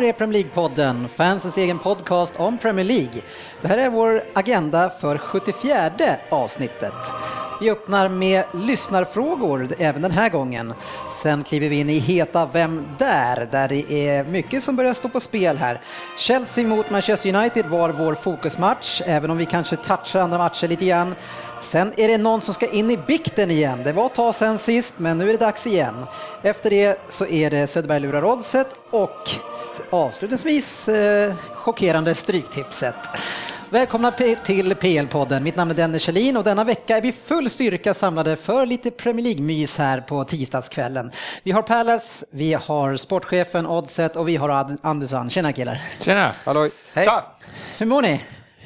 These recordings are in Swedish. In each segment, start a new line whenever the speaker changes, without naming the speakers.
Här är Premier League-podden, fansens egen podcast om Premier League. Det här är vår agenda för 74 avsnittet. Vi öppnar med lyssnarfrågor även den här gången. Sen kliver vi in i heta Vem där? Där det är mycket som börjar stå på spel här. Chelsea mot Manchester United var vår fokusmatch, även om vi kanske touchar andra matcher lite grann. Sen är det någon som ska in i bikten igen. Det var ett tag sen sist, men nu är det dags igen. Efter det så är det Söderberg lurar oddset och avslutningsvis eh, chockerande stryktipset. Välkomna till PL-podden. Mitt namn är Dennis Kjellin och denna vecka är vi full styrka samlade för lite Premier League-mys här på tisdagskvällen. Vi har Palace, vi har sportchefen Oddset och vi har Ad- Andersson. Tjena killar!
Tjena!
Halloj.
Hej! Hur mår ni?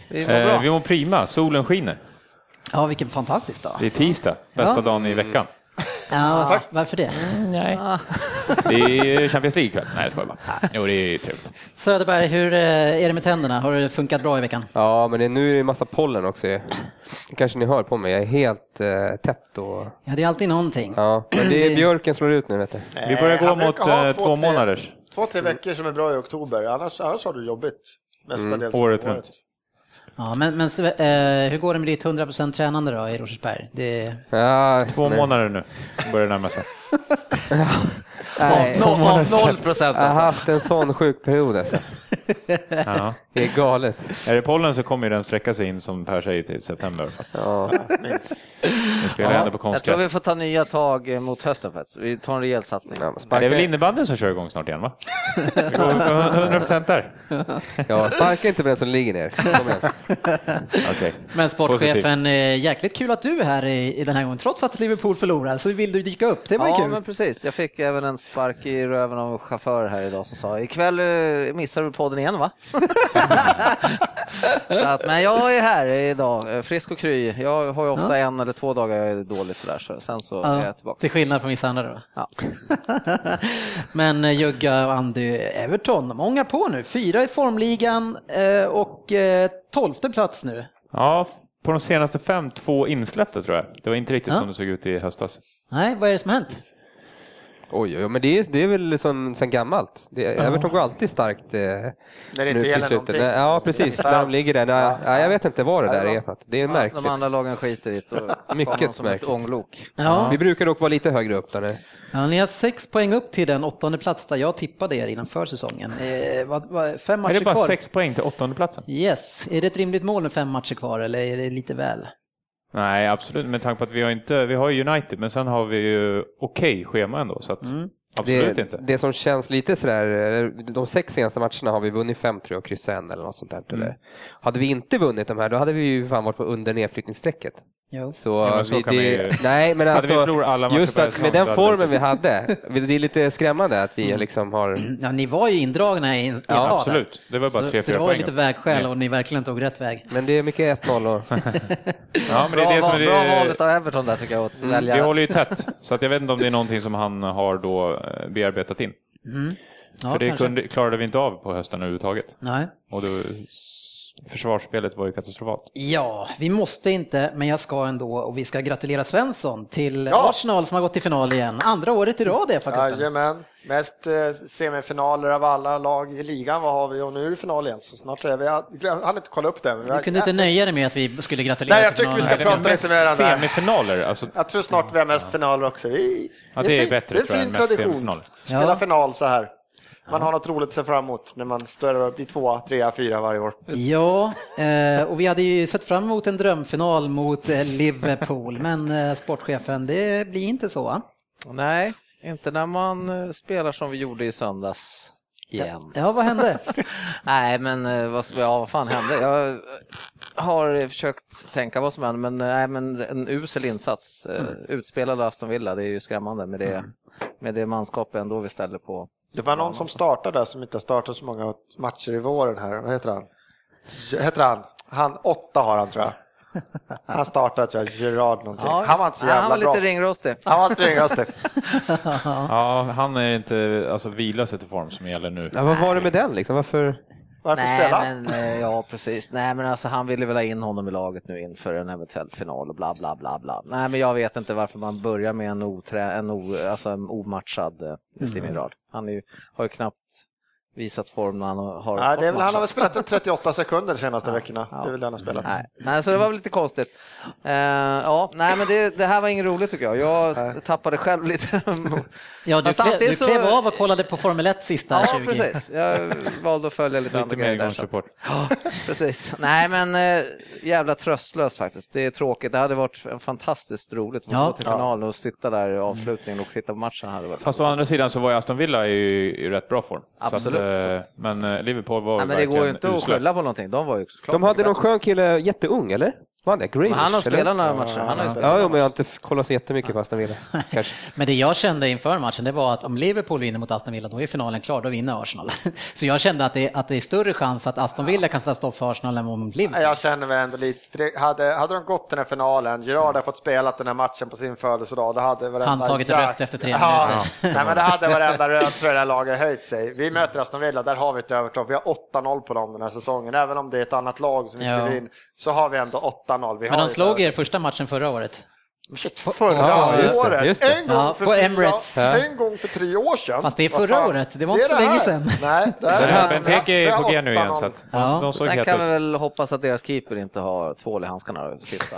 Vi mår
Eh,
bra.
vi mår prima, solen skiner.
Ja, vilken fantastisk dag.
Det är tisdag, bästa
Ja.
dagen i veckan.
Ja, varför det?
Nej. Det är Champions League kväll. Nej, jag skojar bara. Jo, det är trevligt.
Söderberg, hur eh, är det med tänderna? Har det funkat bra i veckan?
Ja, men det, nu är det massa pollen också. Kanske ni hör på mig. Jag är helt eh, täppt och...
Ja, det är alltid någonting.
Ja, men det är björken slår ut nu vet du.
Vi börjar gå mot eh,
två,
två månaders.
Två, tre veckor som är bra i oktober, annars, annars har du jobbigt. Mestadels
Mm, året
av
runt.
Ja, men, men eh, hur går det med ditt 100% tränande då i Rosersberg? Det...
Ja,
Två
men-
månader nu, börjar närma sig.
Nej,
Noll, noll, noll procent
jag har
alltså.
haft en sån sjuk period alltså.
Ja.
Det är galet.
Är det pollen så kommer den sträcka sig in som Per säger till september.
Ja.
Nu spelar jag ändå på
Jag tror vi får ta nya tag mot hösten faktiskt. Vi tar en rejäl satsning.
Ja,
Det är väl innebandyn som kör igång snart igen va? Vi går 100 procent där.
ja, sparka inte på den som ligger ner.
Okej.
Men sportchefen, eh, jäkligt kul att du är här i, i den här gången. Trots att Liverpool förlorar så vill du dyka upp. Det var ju
Ja,
kul.
men precis. Jag fick även en spark i röven av en chaufför här idag som sa ikväll eh, missar du podden igen va? att, men jag är här idag, eh, frisk och kry. Jag har ju ofta en eller två dagar jag är dålig sådär, så sen så är
Ja,
jag tillbaka.
till skillnad från vissa andra då.
Ja.
Men eh, Jugga och Andy, Everton, många på nu. Fyra i formligan och tolfte plats nu.
Ja, på de senaste fem, två insläppta tror jag. Det var inte riktigt
Ja.
som det såg ut i höstas.
Nej, vad är det som har hänt?
Oj, oj, men det är, det är väl som sen gammalt. Det, Everton går alltid starkt. Eh,
När det
nu
inte gäller
slutet.
någonting.
Nej, Ja, precis. När de ligger där. Nej, ja, jag vet inte vad det där är. För att det är
Ja,
märkligt.
de andra lagen skiter i det och
Mycket
som ett
märkligt.
ånglok.
Ja.
Vi brukar dock vara lite högre upp där nu.
Ja, ni har sex poäng upp till den åttonde plats där jag tippade er innan försäsongen. Eh, vad, vad, fem
Är
matcher
det bara
kvar.
sex poäng till åttonde platsen?
Yes, är det ett rimligt mål med fem matcher kvar eller är det lite väl?
Nej, absolut. Med tanke på att vi har inte, vi har United, men sen har vi ju okej schema ändå, så att absolut
det,
inte.
Det som känns lite sådär, de sex senaste matcherna har vi vunnit fem tror jag och kryssat en eller något sånt där.
Mm.
Hade vi inte vunnit de här då hade vi ju fan varit på under nedflyttningsstrecket.
Jo.
Så,
Ja, men så
vi, det,
ju-
Nej men alltså, just att med den formen
vi-
hade, det är lite skrämmande att vi liksom har...
Ja, ni var ju indragna i, i ett
Ja, absolut. Det var bara tre,
så det
fyra
var
poäng.
lite vägskäl och ni verkligen tog rätt väg.
Men det är mycket 1-0 och...
Ja, men det är
Bra,
det som är
bra valet av Everton där tycker jag, att välja.
Vi håller ju tätt, så att jag vet inte om det är någonting som han har då eh, bearbetat in.
Ja,
För det
kanske.
kunde, klarade vi inte av på hösten överhuvudtaget.
Nej.
Och då, försvarsspelet var ju katastrofalt.
Ja, vi måste inte, men jag ska ändå och vi ska gratulera Svensson till
Ja.
Arsenal som har gått till final igen. Andra året i rad i FA-cupen.
Jajamän, mest eh, semifinaler av alla lag i ligan, vad har vi? Och nu är det final igen, så snart är vi... Jag hann inte kolla upp det. Men
Du kunde inte nöja dig med att vi skulle gratulera
Nej, jag tycker vi ska prata lite mer om det här.
Semifinaler, alltså.
jag tror snart vi har mest finaler också. Vi,
Ja, det är
fin-
bättre,
Det är en fin tradition. Spela
Ja.
final så här. Man har något roligt att se fram emot när man står upp i tvåa, trea, fyra varje år.
Ja, eh, och vi hade ju sett fram emot en drömfinal mot eh, Liverpool, men eh, sportchefen, det blir inte så?
Nej, inte när man spelar som vi gjorde i söndags igen.
Ja, vad hände?
Nej, men vad, ja, vad fan hände? Jag har försökt tänka vad som hände, men, nej, men en usel insats. Eh, Utspelade Aston Villa, det är ju skrämmande med det med det manskap ändå vi ställer på.
Det var någon som startade där som inte har startat så många matcher i våren här. Vad heter han? Heter han? Han, åtta har han tror jag. Han startade tror jag, Gerard någonting.
Ja,
han var inte så jävla
Han var
bra.
lite ringrostig.
Han var inte ringrostig.
Ja, han är inte, alltså vila sig till form som gäller nu.
Ja, vad var det med den liksom? Varför?
Varför
Nej,
spela?
men, eh, ja, precis. Nej, men alltså han ville väl ha in honom i laget nu inför en eventuell final och bla bla bla bla. Nej, men jag vet inte varför man börjar med en, oträ, en, o, alltså en omatchad eh, Stimirad. Han ju, har ju knappt visat form när han har
Nej,
fått
det är väl, han har väl spelat en 38 sekunder de senaste veckorna.
ja.
Det är väl det han har spelat.
Nej, nej, så det var väl lite konstigt. Eh, ja, nej, men det, det här var inget roligt tycker jag. Jag tappade själv lite.
Ja, du, klev, du
så-
klev av och kollade på Formel 1 sista
Ja,
20.
precis. Jag valde att följa lite,
Lite
andra grejer där. att-
igångssupport.
Precis. Nej, men eh, jävla tröstlöst faktiskt. Det är tråkigt. Det hade varit fantastiskt roligt att
Ja.
gå till final och sitta där i avslutningen och titta på matchen. Hade varit
Fast å andra sidan så var ju Aston Villa i, i rätt bra form. Så
Absolut.
Eh, men eh, Liverpool var
Nej, men det går ju inte att skylla på någonting. De var ju klart
De hade någon skön kille, jätteung eller? Var det Grealish?
Han har spelat några matcher. Han har ja, spelat
ja, ja, men jag har inte kollat så jättemycket ja. på Aston Villa.
men det jag kände inför matchen, det var att om Liverpool vinner mot Aston Villa, då är finalen klar, då vinner Arsenal. så jag kände att det, att det är större chans att Aston Villa kan sätta stopp för Arsenal än mot Liverpool.
Jag känner väl ändå lite, hade, hade de gått den här finalen, Gerard har fått spela den här matchen på sin födelsedag, då hade varenda...
Han tagit
jäk...
rött efter tre minuter.
Nej, men det hade varenda röd tror jag det här laget höjt sig. Vi möter Aston Villa, där har vi ett övertag. Vi har 8-0 på dem den här säsongen, även om det är ett annat lag som vi skriver in, så har vi ändå 8 0
Men de slog er första matchen förra året?
Shit, förra
ja, just
året!
Det, just det.
En, gång
ja,
för fyra, en gång för tre år sedan.
Fast det är förra året, det var inte
det
så länge sedan.
Nej, det är
Benteke är på G nu igen. Så att
ja.
de såg
Sen kan vi väl hoppas att deras keeper inte har tvål i handskarna. Sista.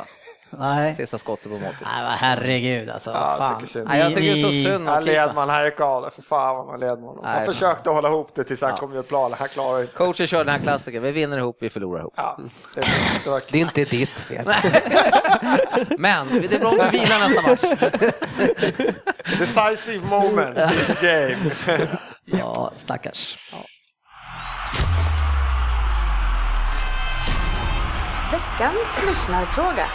Nej.
sista skottet på måltid.
Nej, men herregud alltså.
Ja,
fan.
synd.
Nej, jag tycker det är så synd
Ja. Ledman, han gick av. För fan vad man led honom.
Nej,
Han försökte hålla ihop det tills han kom ur planen. Han klarade inte.
Coachen kör den här klassiken, vi vinner ihop, vi förlorar ihop.
Ja, det, det var
Det är inte ditt fel.
Men det är bra om vi vilar nästa match.
decisive moments this game.
Ja, stackars.
Veckans lyssnarfråga.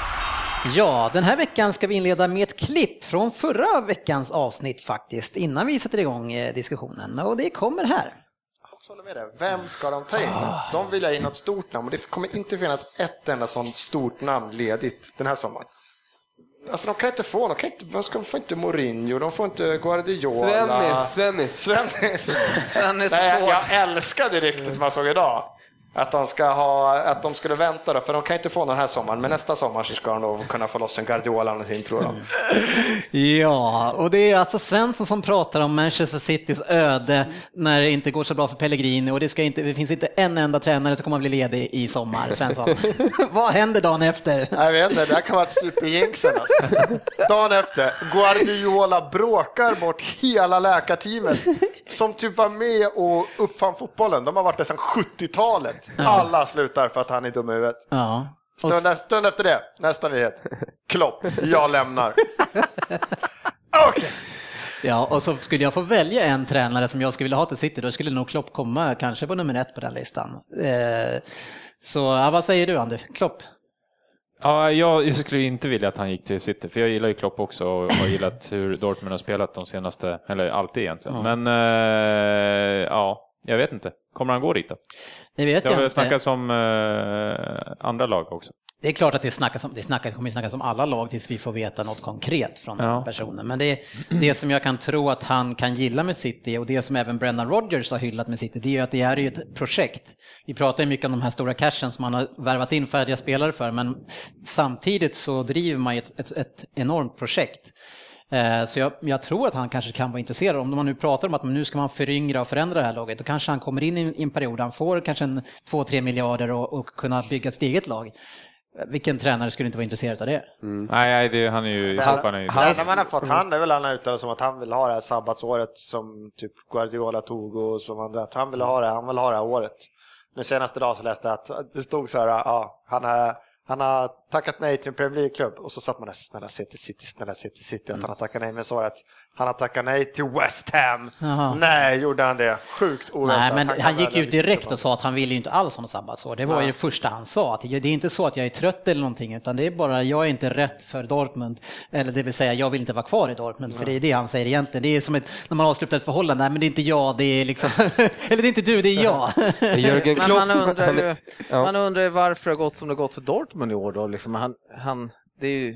Ja, den här veckan ska vi inleda med ett klipp från förra veckans avsnitt faktiskt, innan vi sätter igång eh, diskussionen. Och det kommer här.
Vem ska de ta in? De vill ha in något stort namn och det kommer inte finnas ett enda sånt stort namn ledigt den här sommaren. Alltså de kan inte få, de, kan inte, de ska, får inte Mourinho, de får inte Guardiola.
Svennis, Svennis.
Svennis.
Svennis
Nej, jag älskade ryktet man såg idag. Att de, ska ha, att de skulle vänta då, för de kan inte få den här sommaren, men nästa sommar så ska de då kunna få loss en Guardiola eller någonting tror de.
Ja, och det är alltså Svensson som pratar om Manchester Citys öde när det inte går så bra för Pellegrini och det, ska inte, det finns inte en enda tränare som kommer att bli ledig i sommar, Svensson. Vad händer dagen efter?
Jag vet inte, det här kan vara ett superjinxen alltså. Dagen efter, Guardiola bråkar bort hela läkarteamet som typ var med och uppfann fotbollen. De har varit där sedan 70-talet. Alla slutar för att han är dum i huvudet.
Ja. Och
Stund, stund efter det, nästa nyhet. Klopp, jag lämnar. Okej.
Ja, och så skulle jag få välja en tränare som jag skulle vilja ha till City, då skulle nog Klopp komma kanske på nummer ett på den listan. Eh, så ja, vad säger du Ander? Klopp?
Ja, jag, jag skulle inte vilja att han gick till City, för jag gillar ju Klopp också och har gillat hur Dortmund har spelat de senaste, eller alltid egentligen. Men eh, ja, jag vet inte. Kommer han gå dit då?
Det vet
Det har
jag inte.
snackats om eh, andra lag också.
Det är klart att det snackas om, det snackas, kommer snackas om alla lag tills vi får veta något konkret från den
Ja.
personen. Men det, det som jag kan tro att han kan gilla med City och det som även Brendan Rodgers har hyllat med City, det är ju att det är ju ett projekt. Vi pratar ju mycket om de här stora cashen som man har värvat in färdiga spelare för, men samtidigt så driver man ju ett, ett, ett enormt projekt. Eh, Så jag, jag tror att han kanske kan vara intresserad. Om man nu pratar om att nu ska man föryngra och förändra det här laget, då kanske han kommer in i en period, han får kanske en 2-3 miljarder och, och kunna bygga ett eget lag. Vilken tränare skulle inte vara intresserad av det?
Nej, nej det, han är ju...
Det
Han, är ju
enda man har fått han är väl han har uttalat som att han vill ha det här sabbatsåret som typ Guardiola tog och som andra. Att han vill ha det, han vill ha det här året. Nu senaste dagen så läste jag att det stod så här, ja, han är han har tackat nej till en Premier League-klubb och så satt man där, snälla City, City, snälla City, City, att han har tackat nej. Men så var det att Han har tackat nej till West Ham.
Jaha.
Nej, gjorde han det? Sjukt oväntat.
Nej, men han gick ut direkt och sa att han ville ju inte alls ha något sabbatsår. Det var ju
Nej.
det första han sa. Att det är inte så att jag är trött eller någonting, utan det är bara jag är inte rätt för Dortmund. Eller det vill säga, jag vill inte vara kvar i Dortmund, för det är det han säger egentligen. Det är som ett, när man avslutar ett förhållande, nej men det är inte jag, det är liksom, eller det är inte du, det är jag.
Jörgen Klopp,
man undrar ju man undrar ju varför det har gått som det har gått för Dortmund i år då. Liksom han, han, det är ju,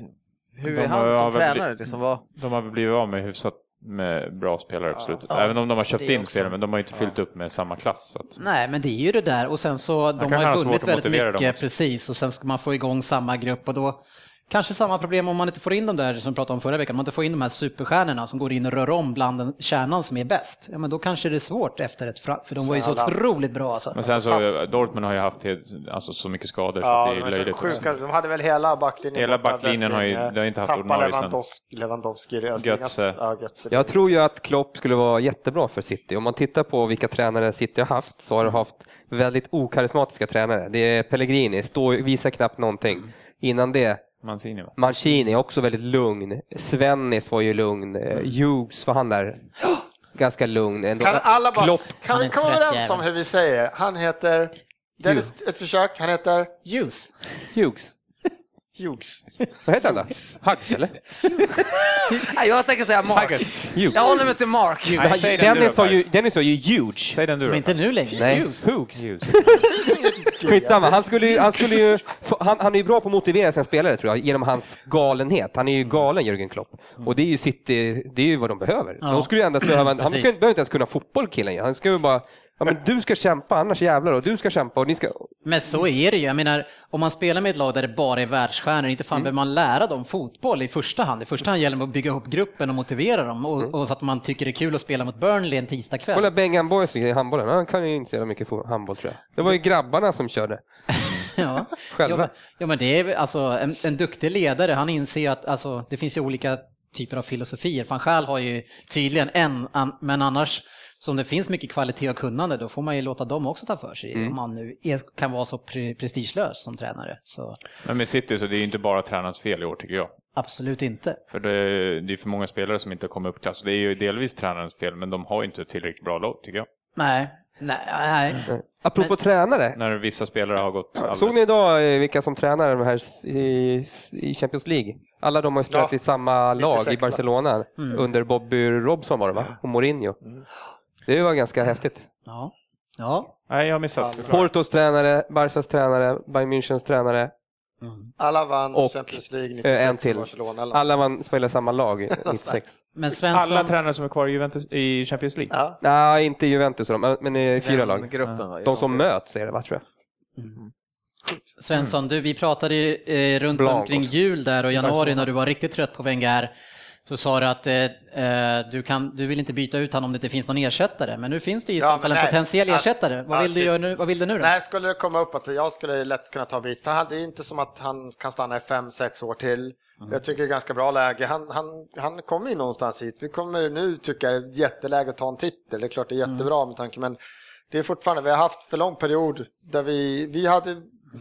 hur
De
är han som tränare?
blivit-
Liksom, vad,
De har blivit av med hyfsat med bra spelare på slutet.
Ja,
Även om de har köpt
det
in
också.
spelare, men de har inte fyllt upp med samma klass. Så att...
Nej, men det är ju det där och sen så, de har ju vunnit väldigt mycket, precis, och sen ska man få igång samma grupp och då Kanske samma problem om man inte får in de där som vi pratade om förra veckan, om man inte får in de här superstjärnorna som går in och rör om bland den kärnan som är bäst. Ja men då kanske det är svårt efter ett för de var ju så
alla-
otroligt bra alltså.
Men sen så, Dortmund har ju haft helt, alltså, så mycket skador så
Ja,
att
de,
det
är så
löjligt.
sjuka. de hade väl hela backlinjen
Hela backlinjen har ju-
Befring,
det har inte haft ordinarie sen.
Lewandowski, Lewandowski alltså,
Götze.
ja, Götze.
Jag tror ju att Klopp skulle vara jättebra för City. Om man tittar på vilka tränare City har haft så har de haft väldigt okarismatiska tränare. Det är Pellegrini, står, visar knappt någonting. Innan det,
Mancini va?
Mancini är också väldigt lugn. Svennis var ju lugn. Eh, Hughes var han där. Ganska lugn. Ändå.
Kan alla bara,
Klopp,
kan
Han är
vi komma överens om hur vi säger? Han heter, Dennis, ett försök, han heter
Ljus.
Hughes.
Hughes.
Vad heter han då? Huggs eller?
Nej, jag tänker säga Mark.
Hughes.
Jag håller mig till Mark.
Nej,
Dennis var ju. Dennis var ju huge.
Säg den du
Men
då.
inte nu längre.
Nej,
Ljus.
Hughes.
Hughes.
Skitsamma, han skulle ju, han skulle ju, han, han är ju bra på att motivera sina spelare tror jag, genom hans galenhet. Han är ju galen Jürgen Klopp. Och det är ju City, det är ju vad de behöver.
Ja.
De skulle ju endast behöva, han ska, behöver inte ens kunna fotboll killen. Han ju bara, ja men du ska kämpa annars jävlar och du ska kämpa och ni ska,
Men så är det ju. Jag menar, om man spelar med ett lag där det bara är världsstjärnor, inte fan behöver man lära dem fotboll i första hand. I första hand gäller det att bygga ihop gruppen och motivera dem och, och så att man tycker det är kul att spela mot Burnley en tisdagkväll.
kolla Bengan Boys i handbollen, han kan ju inte så mycket handboll tror jag. Det var ju grabbarna som körde.
Ja,
Själva.
ja, men, ja, men det är alltså en, en duktig ledare, han inser ju att alltså, det finns ju olika typer av filosofier. Van Gaal har ju tydligen en, an, men annars, som det finns mycket kvalitet och kunnande, då får man ju låta dem också ta för sig.
Mm.
Om man nu är, kan vara så pre, prestigelös som tränare. Så
Men med City så det är ju inte bara tränarens fel i år tycker jag.
absolut inte.
För det, det är för många spelare som inte kommer upp till klass. Det är ju delvis tränarens fel, men de har ju inte ett tillräckligt bra lag tycker jag.
Nej, nej, nej.
Apropå tränare,
När vissa spelare har gått alldeles...
såg ni idag eh, vilka som tränar de här i, i Champions League? Alla de har ju spelat
Ja,
i samma lag i
96 lag.
Barcelona under Bobby Robson var det va? Och Mourinho. Det var ganska häftigt.
Ja. Ja.
Nej, jag har missat.
Portos tränare, Barcas tränare, Bayern Münchens tränare.
Alla vann
Och,
Champions League
eh,
96
en till.
Barcelona. Eller
Alla man spelar i samma lag 96.
Men Svensson,
Alla tränare som är kvar i, Juventus, i Champions League?
Ja.
Nej, inte Juventus men i fyra
Den
lag.
Gruppen, va?
De som möts är det va, tror jag.
Svensson, du, vi pratade ju, eh, runt
Blancos.
omkring jul där och januari när du var riktigt trött på Wenger. Så sa du att eh, eh, du, kan, du vill inte byta ut honom om det inte finns någon ersättare. Men nu finns det ju i
Ja,
en potentiell
Alltså,
ersättare. Vad vill, du göra nu, vad vill du nu då?
Nej, skulle det komma upp att jag skulle lätt kunna ta bit, för han, det är inte som att han kan stanna i fem, sex år till. Jag tycker det är ganska bra läge. Han, han, han kommer ju någonstans hit. Vi kommer nu tycka det är jätteläge att ta en titel. Det är klart det är jättebra med tanke, men det är fortfarande, vi har haft för lång period där vi, vi hade,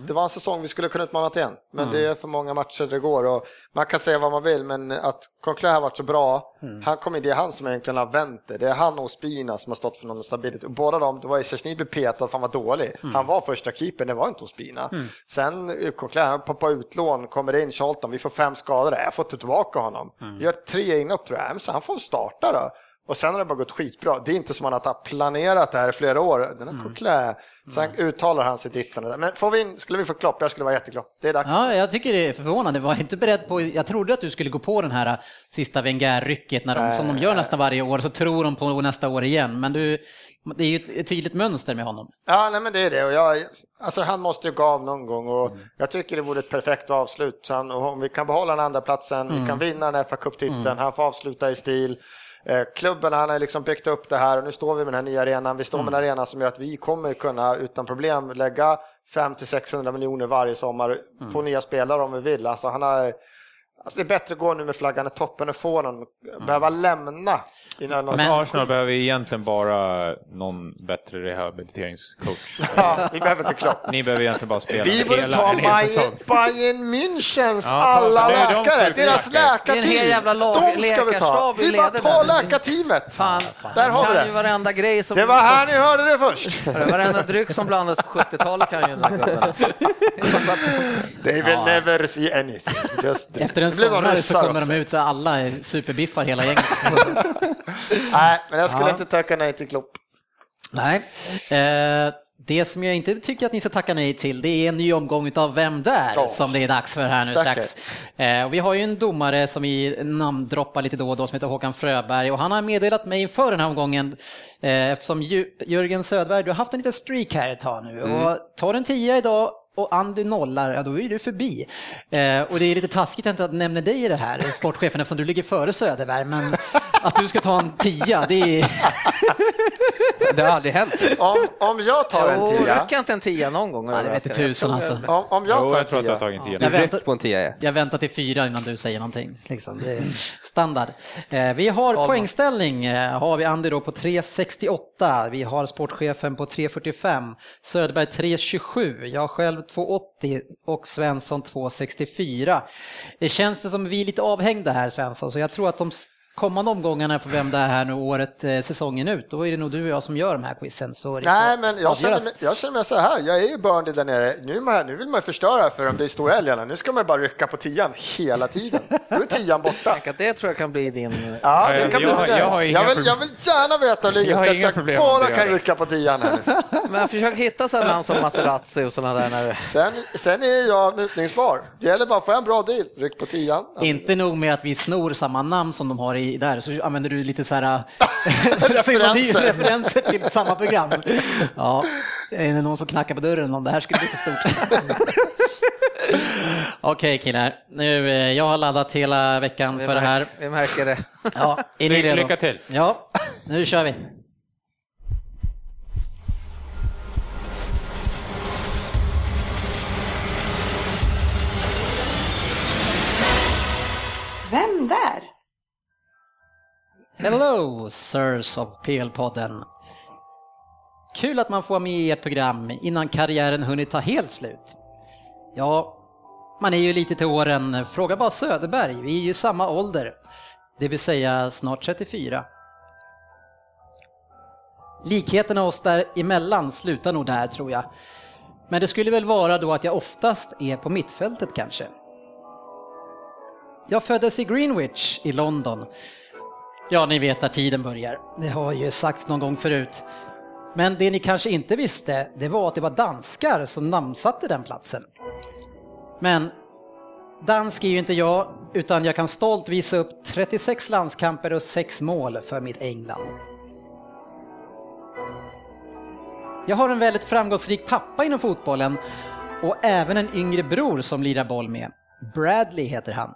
det var en säsong vi skulle kunna utmana till igen. Men det är för många matcher det går och man kan säga vad man vill, men att Conclair har varit så bra, han kommer, det är han som egentligen har vänt det. Det är han och Spina som har stått för någon stabilitet. Och båda de, det var Sesni blev petad för han var dålig. Han var första keeper, det var inte Ospina. Sen eh, Conclair, han poppar utlån, kommer in, Charlton, vi får fem skador, jag får ta tillbaka honom. Gör tre inhopp tror jag, men så han får starta då. Och sen har det bara gått skitbra. Det är inte som att han har planerat det här i flera år. Den här Coquelin. Sen uttalar han och datt. Men får vi in, skulle vi få Klopp, jag skulle vara jätteglad. Det är dags.
Ja, jag tycker det är förvånande. Jag var inte beredd på, jag trodde att du skulle gå på den här äh, sista Wenger-rycket när de, som de gör nästan varje år, så tror de på nästa år igen. Men du, det är ju ett- tydligt mönster med honom.
Ja, nej men det är det. Och jag, alltså han måste ju gå av någon gång och jag tycker det vore ett perfekt avslut. Så han, om vi kan behålla den andra platsen, vi kan vinna den här fa Cup-titeln, han får avsluta i stil. Eh, klubben, han har liksom byggt upp det här och nu står vi med den här nya arenan. Vi står med en arena som gör att vi kommer kunna utan problem lägga 500-600 miljoner varje sommar på nya spelare om vi vill. Alltså han har Alltså det är bättre att gå nu med flaggan i toppen och få någon, behöva lämna Innan någon...
Men-
Arsenal behöver egentligen bara någon bättre rehabiliteringscoach.
ja, vi behöver inte Klopp.
Ni behöver egentligen bara spela
Vi borde ta Bayern, Münchens
Ja,
alla
det de
läkare,
sjuka
deras
läkare.
Det är en hel
läkarteam.
jävla lag-
De ska vi ta. Vi bara tar
där.
läkarteamet.
Fan,
Där har vi
ju
det.
varenda grej som...
Det var här ni hörde det först.
Varenda dryck som blandades på 70-talet kan ju den gubben. alltså.
They will never see anything. Just
Efter en sommar så kommer
också.
de ut så alla är superbiffar hela gänget.
Nej, men jag skulle
Ja.
inte tacka nej till Klopp.
Nej. Eh, det som jag inte tycker att ni ska tacka nej till, det är en ny omgång av Vem där?
Ja.
som det är dags för här nu
Säkert.
strax. Eh, och vi har ju en domare som vi namndroppar lite då och då som heter Håkan Fröberg och han har meddelat mig inför den här omgången eh, eftersom Jörgen Söderberg, du har haft en liten streak här ett tag nu och tar en tia idag och Andy nollar, ja då är du förbi. Eh, och det är lite taskigt att jag inte nämner dig i det här, sportchefen, eftersom du ligger före Söderberg, men att du ska ta en tia, det är...
Det har aldrig hänt.
Om, om jag tar en
Jo,
tia,
räcker inte en tia någon gång?
Ja, det vet i tusan alltså.
om, om jag
Jo,
tar en
jag tror att du har tagit en tia.
Jag
är
väntar-
på en tia. ja.
Jag väntar till fyra innan du säger någonting. Liksom. Det är standard. Eh, Vi har
Skalman.
poängställning. eh, Har vi Andy då på 3.68. Vi har sportchefen på 3.45. Söderberg 3.27. Jag själv 2.80 och Svensson 2.64. Det känns det som vi är lite avhängda här Svensson, så jag tror att de kommande omgångarna för vem det är här nu året, eh, säsongen ut, då är det nog du och jag som gör de här quizen. Så
Nej, men jag känner, mig, jag känner mig så här. Jag är ju Burnley där nere. Nu, man, nu vill man ju förstöra för de blir stora älgarna. Nu ska man bara rycka på tian hela tiden. Då är tian borta.
Tänk att det tror jag kan bli din...
Ja, det
jag-
kan
jag
bli
jag har
jag, vill,
problem.
jag vill gärna veta hur
Jag har
ligger, så
inga
att jag bara kan rycka på tian här nu.
Men försök hitta sådana namn som Materazzi och sådana där. När...
Sen, sen är jag mutningsbar. Det gäller bara att få en bra deal. Ryck på tian.
Inte nog med att vi snor samma namn som de har i där, så använder du lite så här
Referenser.
referenser till samma program. Ja, är det någon som knackar på dörren om det här skulle bli för stort? Okej killar, nu, eh, jag har laddat hela veckan för det här.
Vi märker det.
Ja, är ni redo?
lycka till.
Ja, nu kör vi.
Vem där?
Hello, Sirs of PL-podden. Kul att man får vara med i ert program innan karriären hunnit ta helt slut. Ja, man är ju lite till åren. Fråga bara Söderberg, vi är ju samma ålder. Det vill säga snart 34. Likheterna oss däremellan slutar nog där tror jag. Men det skulle väl vara då att jag oftast är på mittfältet kanske. Jag föddes i Greenwich i London Ja, ni vet att tiden börjar. Det har ju sagts någon gång förut. Men det ni kanske inte visste, det var att det var danskar som namnsatte den platsen. Men dansk är ju inte jag, utan jag kan stolt visa upp 36 landskamper och 6 mål för mitt England. Jag har en väldigt framgångsrik pappa inom fotbollen och även en yngre bror som lirar boll med. Bradley heter han.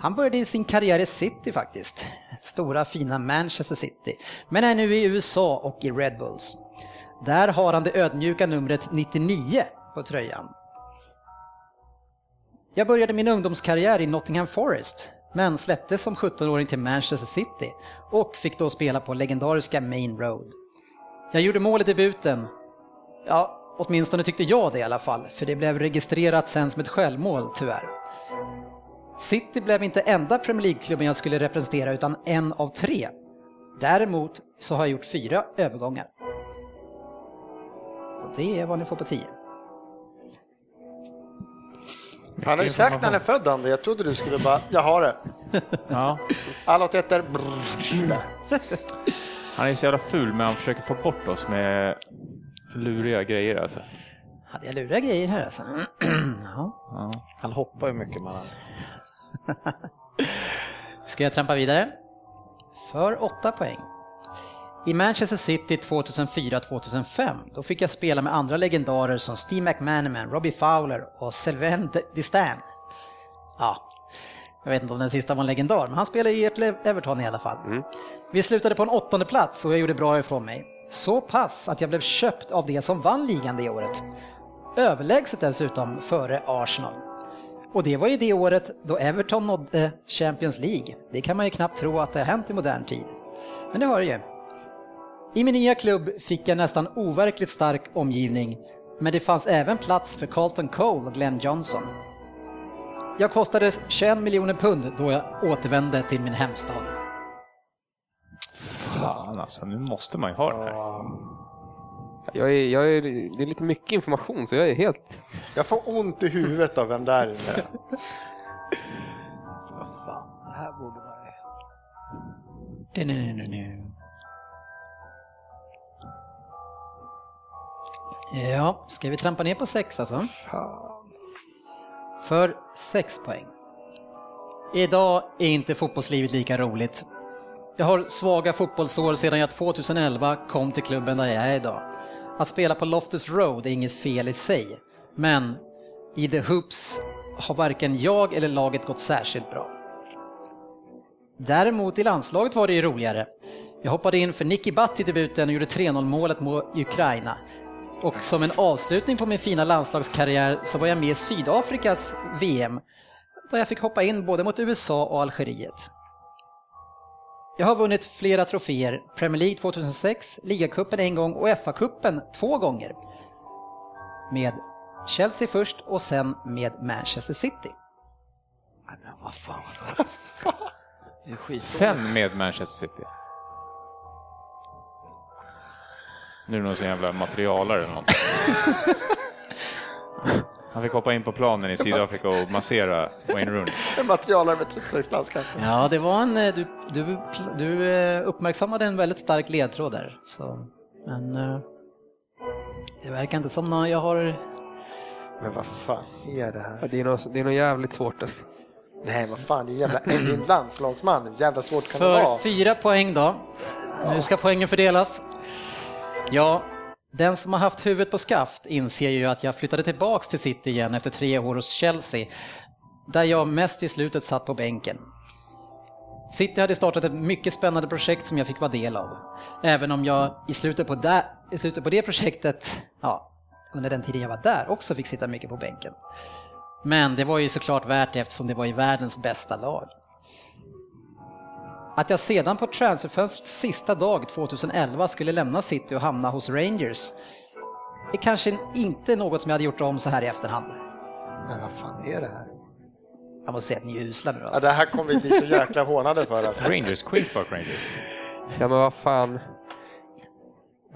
Han började sin karriär i City faktiskt. Stora fina Manchester City. Men är nu i USA och i Red Bulls. Där har han det ödmjuka numret 99 på tröjan. Jag började min ungdomskarriär i Nottingham Forest, men släpptes som 17-åring till Manchester City och fick då spela på legendariska Main Road. Jag gjorde mål i debuten. Ja, åtminstone tyckte jag det i alla fall, för det blev registrerat sen som ett självmål tyvärr. City blev inte enda Premier League-klubben jag skulle representera utan en av tre. Däremot så har jag gjort fyra övergångar. Och det är vad ni får på tio.
Han har ju sagt när han är född, Andy. Jag trodde du skulle bara, jag har det.
Ja.
Alla åt brrr, där.
Han är så jävla ful, men han försöker få bort oss med luriga grejer alltså.
Hade jag luriga grejer här alltså? ja.
Ja.
Han hoppar ju mycket med allt.
Ska jag trampa vidare? För åtta poäng. I Manchester City 2004-2005 då fick jag spela med andra legendarer som Steve McManaman, Robbie Fowler och Sylvain Distan. Ja, jag vet inte om den sista var en legendar, men han spelade i ert Everton i alla fall. Vi slutade på en åttonde plats och jag gjorde bra ifrån mig. Så pass att jag blev köpt av det som vann ligan det året. Överlägset dessutom före Arsenal. Och det var ju det året då Everton nådde Champions League. Det kan man ju knappt tro att det har hänt i modern tid. Men det har det ju. I min nya klubb fick jag nästan overkligt stark omgivning, men det fanns även plats för Carlton Cole och Glenn Johnson. Jag kostade 21 miljoner pund då jag återvände till min hemstad.
Fan alltså, nu måste man ju ha den här.
Jag är, jag är, det är lite mycket information så jag är helt...
Jag får ont i huvudet av vem där inne.
Vad fan, det här borde man ju...
Du-nu-nu-nu-nu. Ja, ska vi trampa ner på sex alltså?
Fan.
För sex poäng. Idag är inte fotbollslivet lika roligt. Jag har svaga fotbollsår sedan jag 2011 kom till klubben där jag är idag. Att spela på Loftus Road är inget fel i sig, men i The Hoops har varken jag eller laget gått särskilt bra. Däremot i landslaget var det ju roligare. Jag hoppade in för Nicky Butt i debuten och gjorde 3-0 målet mot Ukraina. Och som en avslutning på min fina landslagskarriär så var jag med i Sydafrikas VM, där jag fick hoppa in både mot USA och Algeriet. Jag har vunnit flera troféer, Premier League 2006, ligacupen en gång och FA-cupen två gånger. Med Chelsea först och sen med Manchester City.
Nej, men vad fan. Det är skit.
Sen med Manchester City. Nu är det någon sån jävla materialare eller något. Han fick hoppa in på planen i Sydafrika och massera Wayne Rooney.
En materialare med 36 landskamper.
Ja, det var en, eh, du, du, du eh, uppmärksammade en väldigt stark ledtråd där. Så, men eh, det verkar inte som någon jag har...
Men vad fan är det här?
Det är något, det är något jävligt svårt alltså.
Nej, vad fan, det är jävla det en landslagsman. Hur jävla svårt kan det
För
vara?
fyra poäng då. Nu ska poängen fördelas. Ja, den som har haft huvudet på skaft inser ju att jag flyttade tillbaks till City igen efter tre år hos Chelsea, där jag mest i slutet satt på bänken. City hade startat ett mycket spännande projekt som jag fick vara del av. Även om jag i slutet på det, i slutet på det projektet, ja, under den tiden jag var där också fick sitta mycket på bänken. Men det var ju såklart värt det eftersom det var i världens bästa lag. Att jag sedan på transferfönstrets sista dag 2011 skulle lämna City och hamna hos Rangers är kanske inte något som jag hade gjort om så här i efterhand.
Men vad fan är det här?
Jag måste säga att ni är usla nu
Ja,
alltså.
det här kommer vi bli så jäkla hånade för alltså.
Rangers, Queens Park Rangers.
Ja men vad fan.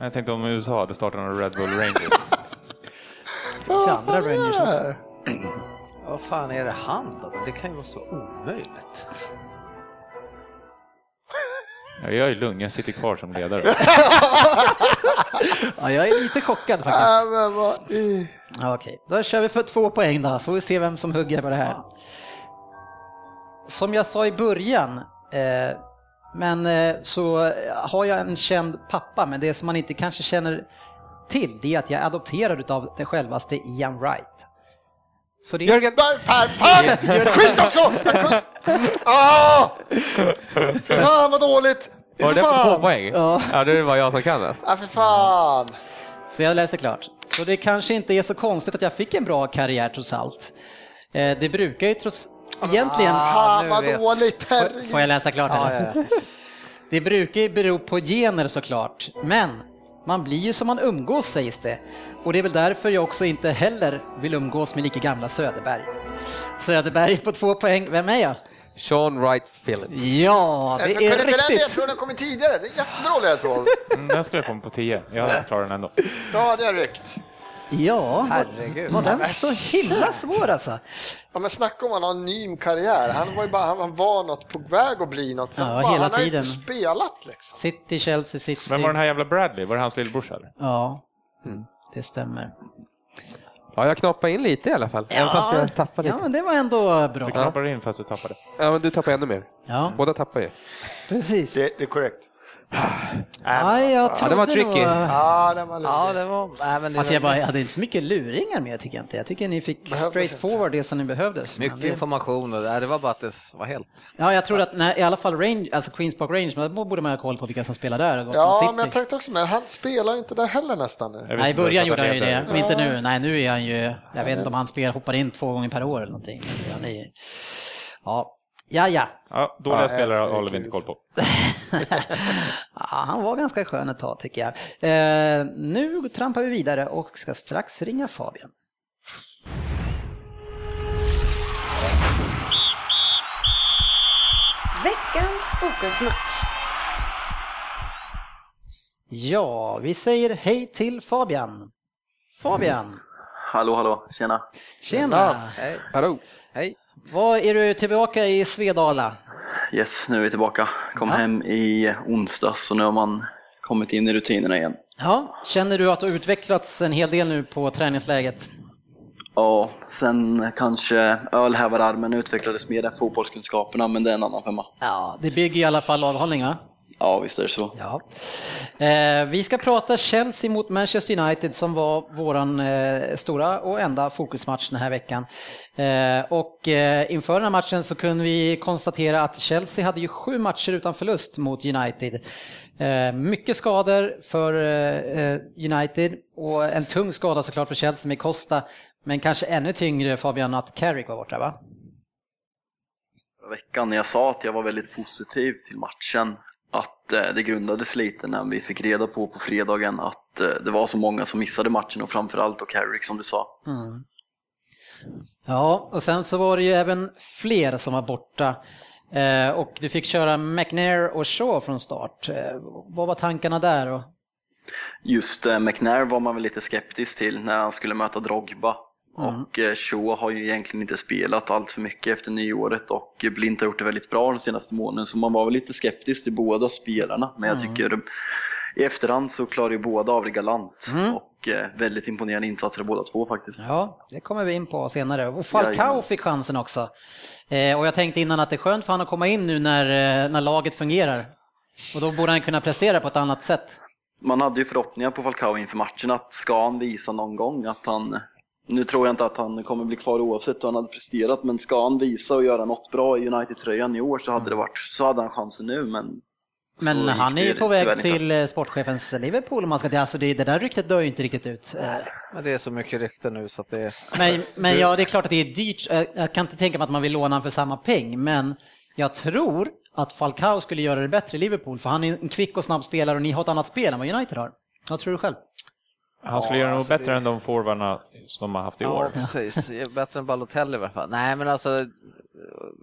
Jag tänkte om USA hade startat någon Red Bull Rangers.
Vad
andra
fan är
Rangers
det
också.
Vad fan är det han då? Det kan ju vara så omöjligt.
Ja, jag är lugn, jag sitter kvar som ledare.
Ja, jag är lite chockad faktiskt.
Ja, men vad
Okej, då kör vi för två poäng då, får vi se vem som hugger på det här. Som jag sa i början, eh, men eh, så har jag en känd pappa, men det som man inte kanske känner till, det är att jag är adopterad av den självaste Ian Wright. Så det
Jörgen!
Där, Per, fan! Skit också! Ah! Fan vad dåligt!
Var det på poäng?
Ja.
Ja, det var jag som kan alltså.
Ja, för fan!
Så jag läser klart. Så det kanske inte är så konstigt att jag fick en bra karriär trots allt. Eh, det brukar ju trots... Egentligen...
Fan
nu
vad dåligt!
Får jag läsa klart?
Ja, ja, ja.
Det brukar ju bero på gener såklart, men man blir ju som man umgås sägs det. Och det är väl därför jag också inte heller vill umgås med lika gamla Söderberg. Söderberg på två poäng, vem är jag?
Sean Wright Phillips.
Ja,
Kunde
det är
inte den
riktigt.
ledtråden kommit tidigare? Det är jättebra ledtråd.
Mm, Den skulle jag komma på 10. Jag hade klarat den ändå.
Då hade jag ryckt.
Ja,
Herregud.
var den så himla svår alltså?
Ja, men snacka om en anonym karriär. Han var ju bara, han var något på väg att bli något.
Ja,
bara,
hela
han har
tiden.
inte spelat liksom.
City, Chelsea, City.
Vem var den här jävla Bradley? Var det hans lillebrorsa?
Ja, det stämmer.
Ja, jag knoppade in lite i alla fall. Även fast jag tappade
ja,
lite.
men det var ändå
Du
bra.
knappade in för att du tappade.
Ja, men du tappade ännu mer.
Ja,
Båda tappar ju.
precis.
Det, det är korrekt.
Ja, jag
Ja, det var
trodde
tricky.
nog-
Ja, den var lite...
Ja, det var... Nej, men det
Alltså jag, bara, jag hade inte så mycket luringar med tycker jag inte. Jag tycker ni fick
Behövdes
straight forward det som ni behövdes.
Mycket
det-
information och det var bara att det var helt...
Ja, jag tror att nej, i alla fall Range, alltså Queens Park Rangers, men då borde man ha koll på vilka som spelar där. med
Ja,
City.
men jag tänkte också, men han spelar inte där heller nästan nu.
Nej, i
inte,
början gjorde han ju det, men inte nu. Nej, nu är han ju, jag vet inte om han spelar, hoppar in två gånger per år eller någonting. Ja. Ja, ja.
Ja, dåliga
Ja,
spelare
herregud.
håller vi inte koll på.
ja, han var ganska skön ett tag tycker jag. Eh, nu trampar vi vidare och ska strax ringa Fabian.
Veckans fokusmatch.
Ja, vi säger hej till Fabian. Fabian,
Hallå, hallå, tjena.
tjena!
Hej.
Hallå.
Hej.
Vad är du tillbaka i Svedala?
Yes, nu är vi tillbaka. Kom
Ja.
hem i onsdags och nu har man kommit in i rutinerna igen.
Ja, känner du att du har utvecklats en hel del nu på träningsläget?
Ja, sen kanske ölhävararmen utvecklades mer än fotbollskunskaperna, men det är en annan femma.
Ja, det bygger i alla fall laghållning va?
Ja, visst är det så.
Ja. Eh, vi ska prata Chelsea mot Manchester United som var våran eh, stora och enda fokusmatch den här veckan. Eh, och eh, inför den här matchen så kunde vi konstatera att Chelsea hade ju sju matcher utan förlust mot United. Eh, mycket skador för eh, United och en tung skada såklart för Chelsea med Costa. Men kanske ännu tyngre Fabian att Carrick var borta va?
Förra veckan när jag sa att jag var väldigt positiv till matchen, att eh, det grundades lite när vi fick reda på på fredagen att eh, det var så många som missade matchen och framförallt då Carrick som du sa.
Mm. Ja, och sen så var det ju även fler som var borta. Eh, och du fick köra McNair och Shaw från start. Vad var tankarna där? Och...
Just McNair var man väl lite skeptisk till när han skulle möta Drogba.
Mm.
Och eh, Shaw har ju egentligen inte spelat allt för mycket efter nyåret och Blint har gjort det väldigt bra den senaste månaden så man var väl lite skeptisk till båda spelarna. Men jag
Mm.
tycker i efterhand så klarar ju båda av det galant
Mm.
och eh, väldigt imponerande insatser av båda två faktiskt.
Ja, det kommer vi in på senare. Och Falcao fick chansen också. Eh, och jag tänkte innan att det är skönt för honom att komma in nu när, när laget fungerar. Och då borde han kunna prestera på ett annat sätt.
Man hade ju förhoppningar på Falcao inför matchen att ska han visa någon gång att han nu tror jag inte att han kommer bli kvar oavsett hur han hade presterat, men ska han visa och göra något bra i United-tröjan i år så hade, det varit, så hade han chansen nu. Men,
Men han är ju på väg till eh, sportchefens Liverpool om man ska till. Alltså det, det där ryktet dör ju inte riktigt ut. Eh,
Men det är så mycket rykten nu så att det är...
Men, men ja, det är klart att det är dyrt. Eh, Jag kan inte tänka mig att man vill låna honom för samma peng, men jag tror att Falcao skulle göra det bättre i Liverpool, för han är en kvick och snabb spelare och ni har ett annat spel än vad United har. Vad tror du själv?
Han skulle
Ja,
göra
alltså
bättre
det-
än de forwardarna som de har haft i
Ja,
år.
precis. Bättre än Balotelli i alla fall. Nej, men alltså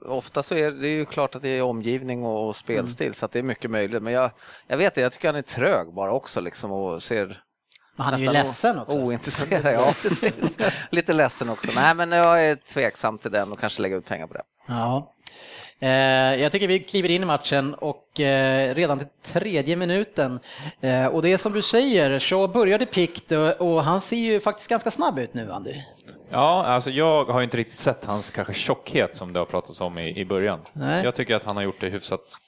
ofta så är det ju klart att det är omgivning och och spelstil så att det är mycket möjligt. Men jag, jag vet det, jag tycker han är trög bara också liksom och ser
Men han är ju ledsen också.
ointresserad. Ja, precis. Lite ledsen också. Nej, men jag är tveksam till den och kanske lägger ut pengar på det.
Ja. Eh, jag tycker vi kliver in i matchen och eh, redan till tredje minuten. Eh, och det är som du säger, Shaw började pikt och, han ser ju faktiskt ganska snabb ut nu, Andy.
Ja, alltså jag har inte riktigt sett hans kanske tjockhet som det har pratats om i, i början.
Nej.
Jag tycker att han har gjort det hyfsat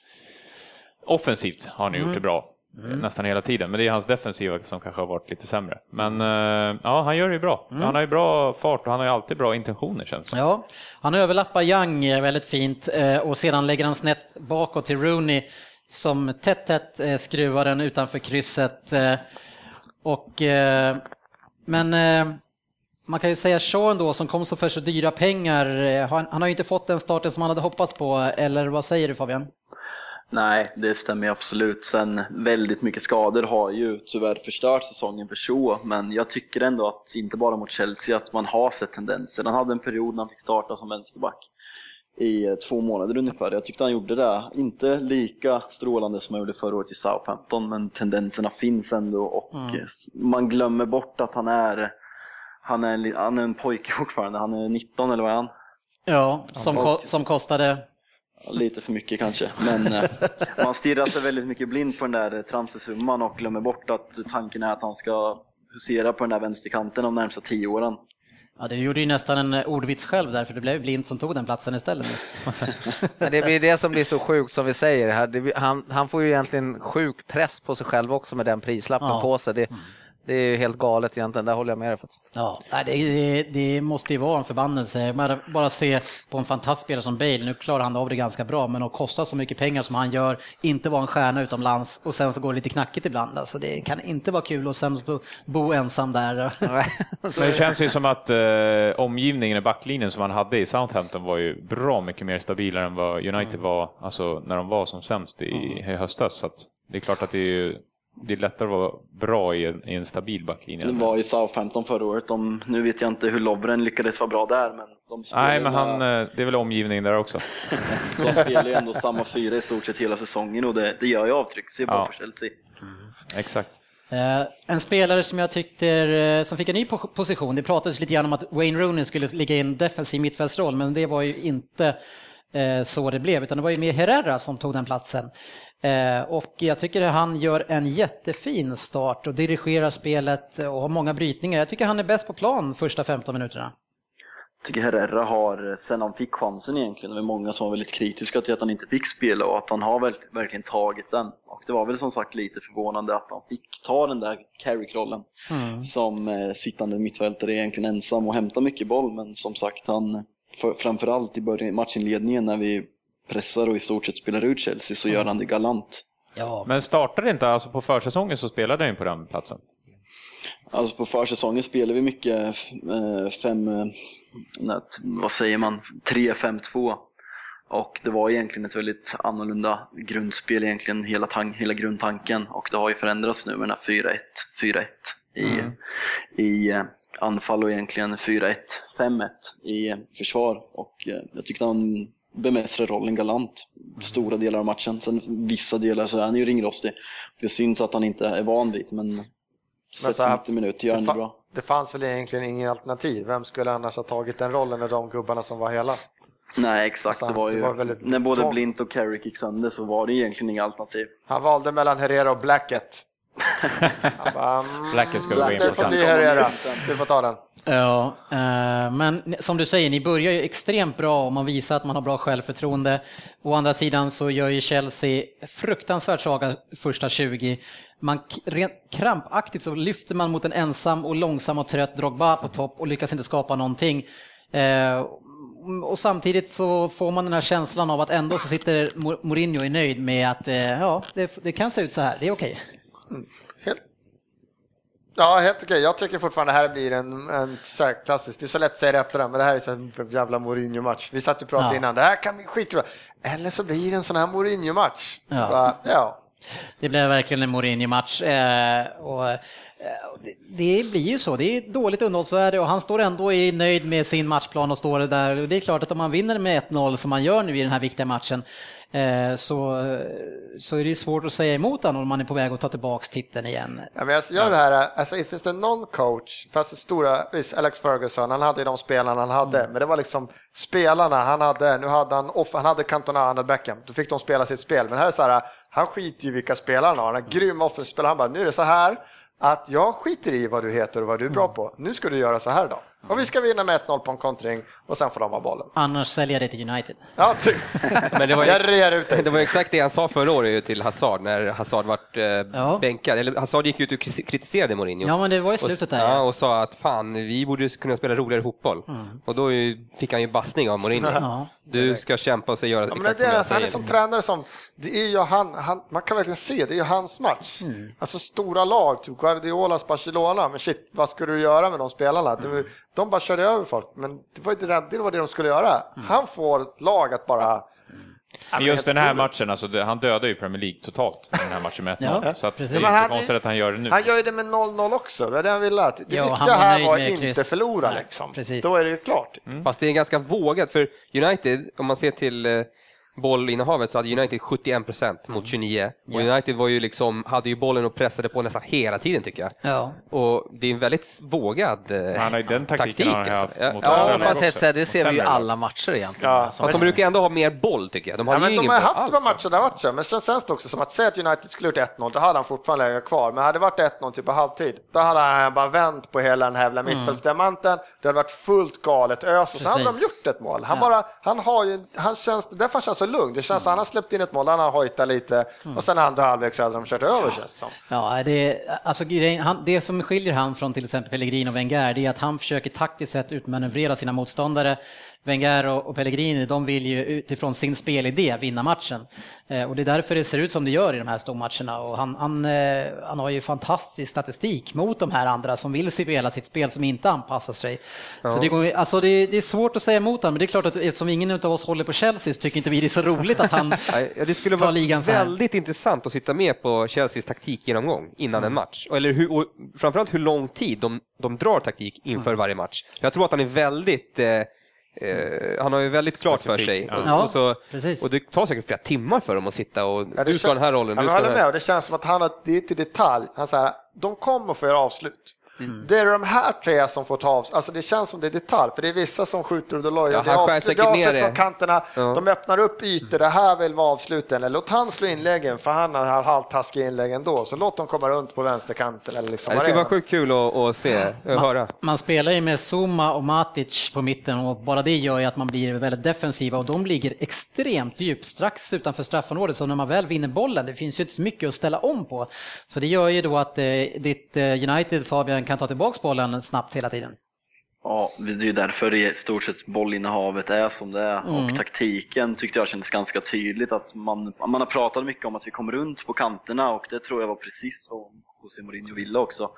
offensivt har han gjort det bra. Nästan hela tiden, men det är hans defensiva som kanske har varit lite sämre. Men eh, ja, han gör det ju bra. Han har ju bra fart och han har ju alltid bra intentioner känns det
Ja, han överlappar Young eh, väldigt fint eh, och sedan lägger han snett bakåt till Rooney som tätt tätt eh, skruvar den utanför krysset. eh, Och, eh, men eh, man kan ju säga Sean då som kom så för så dyra pengar, eh, han, han har ju inte fått den starten som han hade hoppats på, eller vad säger du Fabian?
Nej, det stämmer absolut. Sen väldigt mycket skador har ju tyvärr förstört säsongen för så, men jag tycker ändå att, inte bara mot Chelsea, att man har sett tendenser. Han hade en period när han fick starta som vänsterback i eh, två månader ungefär. Jag tyckte han gjorde det, inte lika strålande som han gjorde förra året i Southampton, men tendenserna finns ändå och
Mm.
man glömmer bort att han är han är, han är en pojke fortfarande, han är 19 eller vad är han?
Ja, som, ko- som kostade
Lite för mycket kanske, men eh, man stirrar sig väldigt mycket blind på den där eh, transfersumman och glömmer bort att tanken är att han ska husera på den där vänsterkanten de närmsta tio åren.
Ja, du gjorde ju nästan en eh, ordvits själv där, för det blev Blind som tog den platsen istället.
Det blir det som blir så sjukt som vi säger här. Han, han får ju egentligen sjuk press på sig själv också med den prislappen
Ja.
på sig. Det, Det är ju helt galet egentligen, där håller jag med dig faktiskt.
Ja, det, det, det måste ju vara en förbannelse. Bara, bara se på en fantastisk spelare som Bale, nu klarar han av det ganska bra, men att kosta så mycket pengar som han gör, inte vara en stjärna utomlands och sen så går det lite knackigt ibland. Alltså, det kan inte vara kul och sen bo, ensam där.
Men det känns ju som att eh, omgivningen i backlinjen som han hade i Southampton var ju bra mycket mer stabilare än vad United var alltså, när de var som sämst i, i höstas. Så att det är klart att det är, ju- det är lättare att vara bra i en, i en stabil backlinje.
Det var i Southampton förra året. De, nu vet jag inte hur Lovren lyckades vara bra där, men de
Nej, men han, eh, det är väl omgivningen där också.
De spelar ju ändå samma fyra i stort sett hela säsongen och det, det gör ju avtryck. Se bara
Ja.
på Chelsea.
Exakt.
Eh, En spelare som jag tyckte, eh, som fick en ny po- position, det pratades lite grann om att Wayne Rooney skulle ligga i en defensiv mittfältsroll, men det var ju inte så det blev, utan det var ju mer Herrera som tog den platsen. Eh, Och jag tycker att han gör en jättefin start och dirigerar spelet och har många brytningar. Jag tycker han är bäst på plan första 15 minuterna.
Jag tycker Herrera har, sen han fick chansen egentligen, det var många som var väldigt kritiska till att han inte fick spela och att han har väl, verkligen tagit den. Och det var väl som sagt lite förvånande att han fick ta den där Carrick-rollen som eh, sittande mittfältare egentligen ensam och hämta mycket boll. Men som sagt, han, för, framförallt i början, matchinledningen när vi pressar och i stort sett spelar ut Chelsea så gör han det galant.
Ja,
Men startade inte, alltså på försäsongen så spelade han på den platsen.
Alltså på försäsongen spelar vi mycket eh, fem, eh, nej, vad säger man, 3-5-2. Och det var egentligen ett väldigt annorlunda grundspel egentligen, hela, tan- hela grundtanken. Och det har ju förändrats nu med den här 4-1, 4-1 i, i eh, anfall och egentligen 4-1, 5-1 i försvar. Och eh, jag tyckte han bemästrade rollen galant stora delar av matchen. Sen vissa delar så är han ju ringrostig. Det syns att han inte är van vid men sett
så här,
90 minuter gör han
det,
det bra.
det fanns väl egentligen ingen alternativ. Vem skulle annars ha tagit den rollen med de gubbarna som var hela?
Nej exakt,
Alltså,
det var
det
ju,
var väldigt
när både. Blint och Carrick gick sönder så var det egentligen inga alternativ.
Han valde mellan Herrera och Blackett. Mm,
Blackett ska gå in på sen.
Du får ta den.
Ja, eh, men som du säger, ni börjar ju extremt bra och man visar att man har bra självförtroende. Å andra sidan så gör ju Chelsea fruktansvärt svaga första 20. Man rent krampaktigt så lyfter man mot en ensam och långsam och trött Drogba på topp och lyckas inte skapa någonting. Eh, och samtidigt så får man den här känslan av att ändå så sitter Mourinho är nöjd med att eh, ja, det, det kan se ut så här, det är okej.
Helt... Ja, helt okej. Jag tycker fortfarande det här blir en, en så här klassisk, det är så lätt att säga det efter den, men det här är så en jävla Mourinho-match. Vi satt och pratade
Ja.
innan, det här kan bli skitbra. Eller så blir det en sån här Mourinho-match.
Ja.
Bara, ja.
Det blev verkligen en Mourinho-match. Eh, och, eh, det- blir ju så, det är dåligt underhållsvärde och han står ändå i nöjd med sin matchplan och står där. Och Det är klart att om man vinner med 1-0 som man gör nu i den här viktiga matchen så, så är det svårt att säga emot honom om man är på väg att ta tillbaks titeln igen.
Ja, men jag gör det här, alltså finns det någon coach, fast det stora, visst Alex Ferguson, han hade ju de spelarna han hade,
Mm.
men det var liksom spelarna han hade, nu hade han, off, han hade Cantona, han hade Beckham, då fick de spela sitt spel, men här är så här, han skiter ju i vilka spelare han har, han har grym offensiv han bara, nu är det så här, att jag skiter i vad du heter och vad du är bra
Mm.
på, nu ska du göra så här då. Och vi ska vinna med 1-0 på en kontring och sen får de ha bollen.
Annars säljer jag det till United.
Ja, typ.
Men det var,
Jag rear ut dig.
det var exakt det han sa förra året till Hazard när Hazard vart eh,
Ja.
bänkad. Eller Hazard gick ut och kritiserade Mourinho.
Ja men det var i
Och,
slutet där.
ja,
Ja.
och sa att fan, vi borde kunna spela roligare fotboll. Och då fick han ju bassning av Mourinho.
Ja.
Du ska kämpa och så göra
Ja, men det
exakt
är
som
det,
jag
alltså, han är
säger.
som tränare som, det är ju han, han, man kan verkligen se, det är ju hans match. Alltså stora lag, typ Guardiolas Barcelona, men shit, vad ska du göra med de spelarna? De, de bara körde över folk, men det var, ju det, det var det de skulle göra. Han får ett lag att bara...
Men just den här matchen, alltså, han dödade ju Premier League totalt, den här matchen med 1-0.
Ja,
så att det är inte
han-
konstigt att han gör det nu.
Han gör ju det med 0-0 också, det är det han ville. att- Det
han
viktiga
var
här var
med
inte
kryss.
förlora
Nej,
liksom.
precis.
Då är det ju klart.
Fast det är ganska vågat, för United, om man ser till eh, bollinnehavet så hade United 71 procent mot 29. Och United var ju liksom, hade ju bollen och pressade på nästan hela tiden tycker jag.
Ja.
Och det är en väldigt vågad eh,
Han har ju den taktiken
taktik.
har han haft
alltså.
mot
Ja, ja,
Fast helt sätt, det ser vi ju i alla matcher egentligen.
Ja,
Alltså,
Fast de brukar ändå ha mer boll tycker jag. De
Ja,
hade
men de har haft
alls.
två matcher så, men sen känns det också som att säga att United skulle gjort 1-0, då hade han fortfarande legat kvar. Men hade det varit 1-0 typ på halvtid, då hade han bara vänt på hela den här jävla mittfältsdiamanten. Det hade varit fullt galet ös och så hade de gjort ett mål. Han,
Ja.
bara, han har ju, han känns, därför känns så lugn. Det känns, han har släppt in ett mål, han har hojtat lite och sen andra halvlek så hade de kört över känns det som.
Ja, det, alltså, det som skiljer han från till exempel Pellegrini och Wenger, det är att han försöker taktiskt sett utmanövrera sina motståndare. Wenger och, Pellegrini, de vill ju utifrån sin spelidé vinna matchen. Eh, och det är därför det ser ut som det gör i de här stormatcherna. Och han, han, eh, han har ju fantastisk statistik mot de här andra som vill spela sitt spel som inte anpassar sig. Så det, går, alltså det, det är svårt att säga emot honom, men det är klart att eftersom ingen av oss håller på Chelsea så tycker inte vi det är så roligt att han
ja, det skulle
tar
vara
ligan här.
väldigt intressant att sitta med på Chelseas taktikgenomgång innan en match. Eller hur, och framförallt hur lång tid de, de drar taktik inför varje match. Jag tror att han är väldigt eh, eh, han har ju väldigt klart för
Specifik,
sig.
ja.
Och, och, så,
precis.
och det tar säkert flera timmar för dem att sitta och
Ja,
du ska ha den här rollen,
Ja,
du
men
ska
jag håller med, det känns som att han har, det är till detalj. Han säger, de kommer få göra avslut.
Mm.
Det är de här tre som får ta av, alltså det känns som det är detalj, för det är vissa som skjuter och lojar.
Ja,
det är avslut, det är avslut från kanterna,
Ja.
de öppnar upp ytor, det här vill vara avsluten. Eller låt han slå inläggen, för han har halvtaskiga inlägg ändå, så låt dem komma runt på vänsterkanten. Eller liksom
det skulle
är.
vara sjukt kul att, att se, att höra.
Man spelar ju med Zuma och Matic på mitten och bara det gör ju att man blir väldigt defensiva och de ligger extremt djupt strax utanför straffområdet så när man väl vinner bollen, det finns ju inte så mycket att ställa om på. Så det gör ju då att eh, ditt eh, United Fabian kan ta tillbaks bollen snabbt hela tiden.
Ja, det är ju därför i stort sett bollinnehavet är som det är. Och taktiken tyckte jag kändes ganska tydligt att man, man har pratat mycket om att vi kom runt på kanterna och det tror jag var precis som José Mourinho ville också.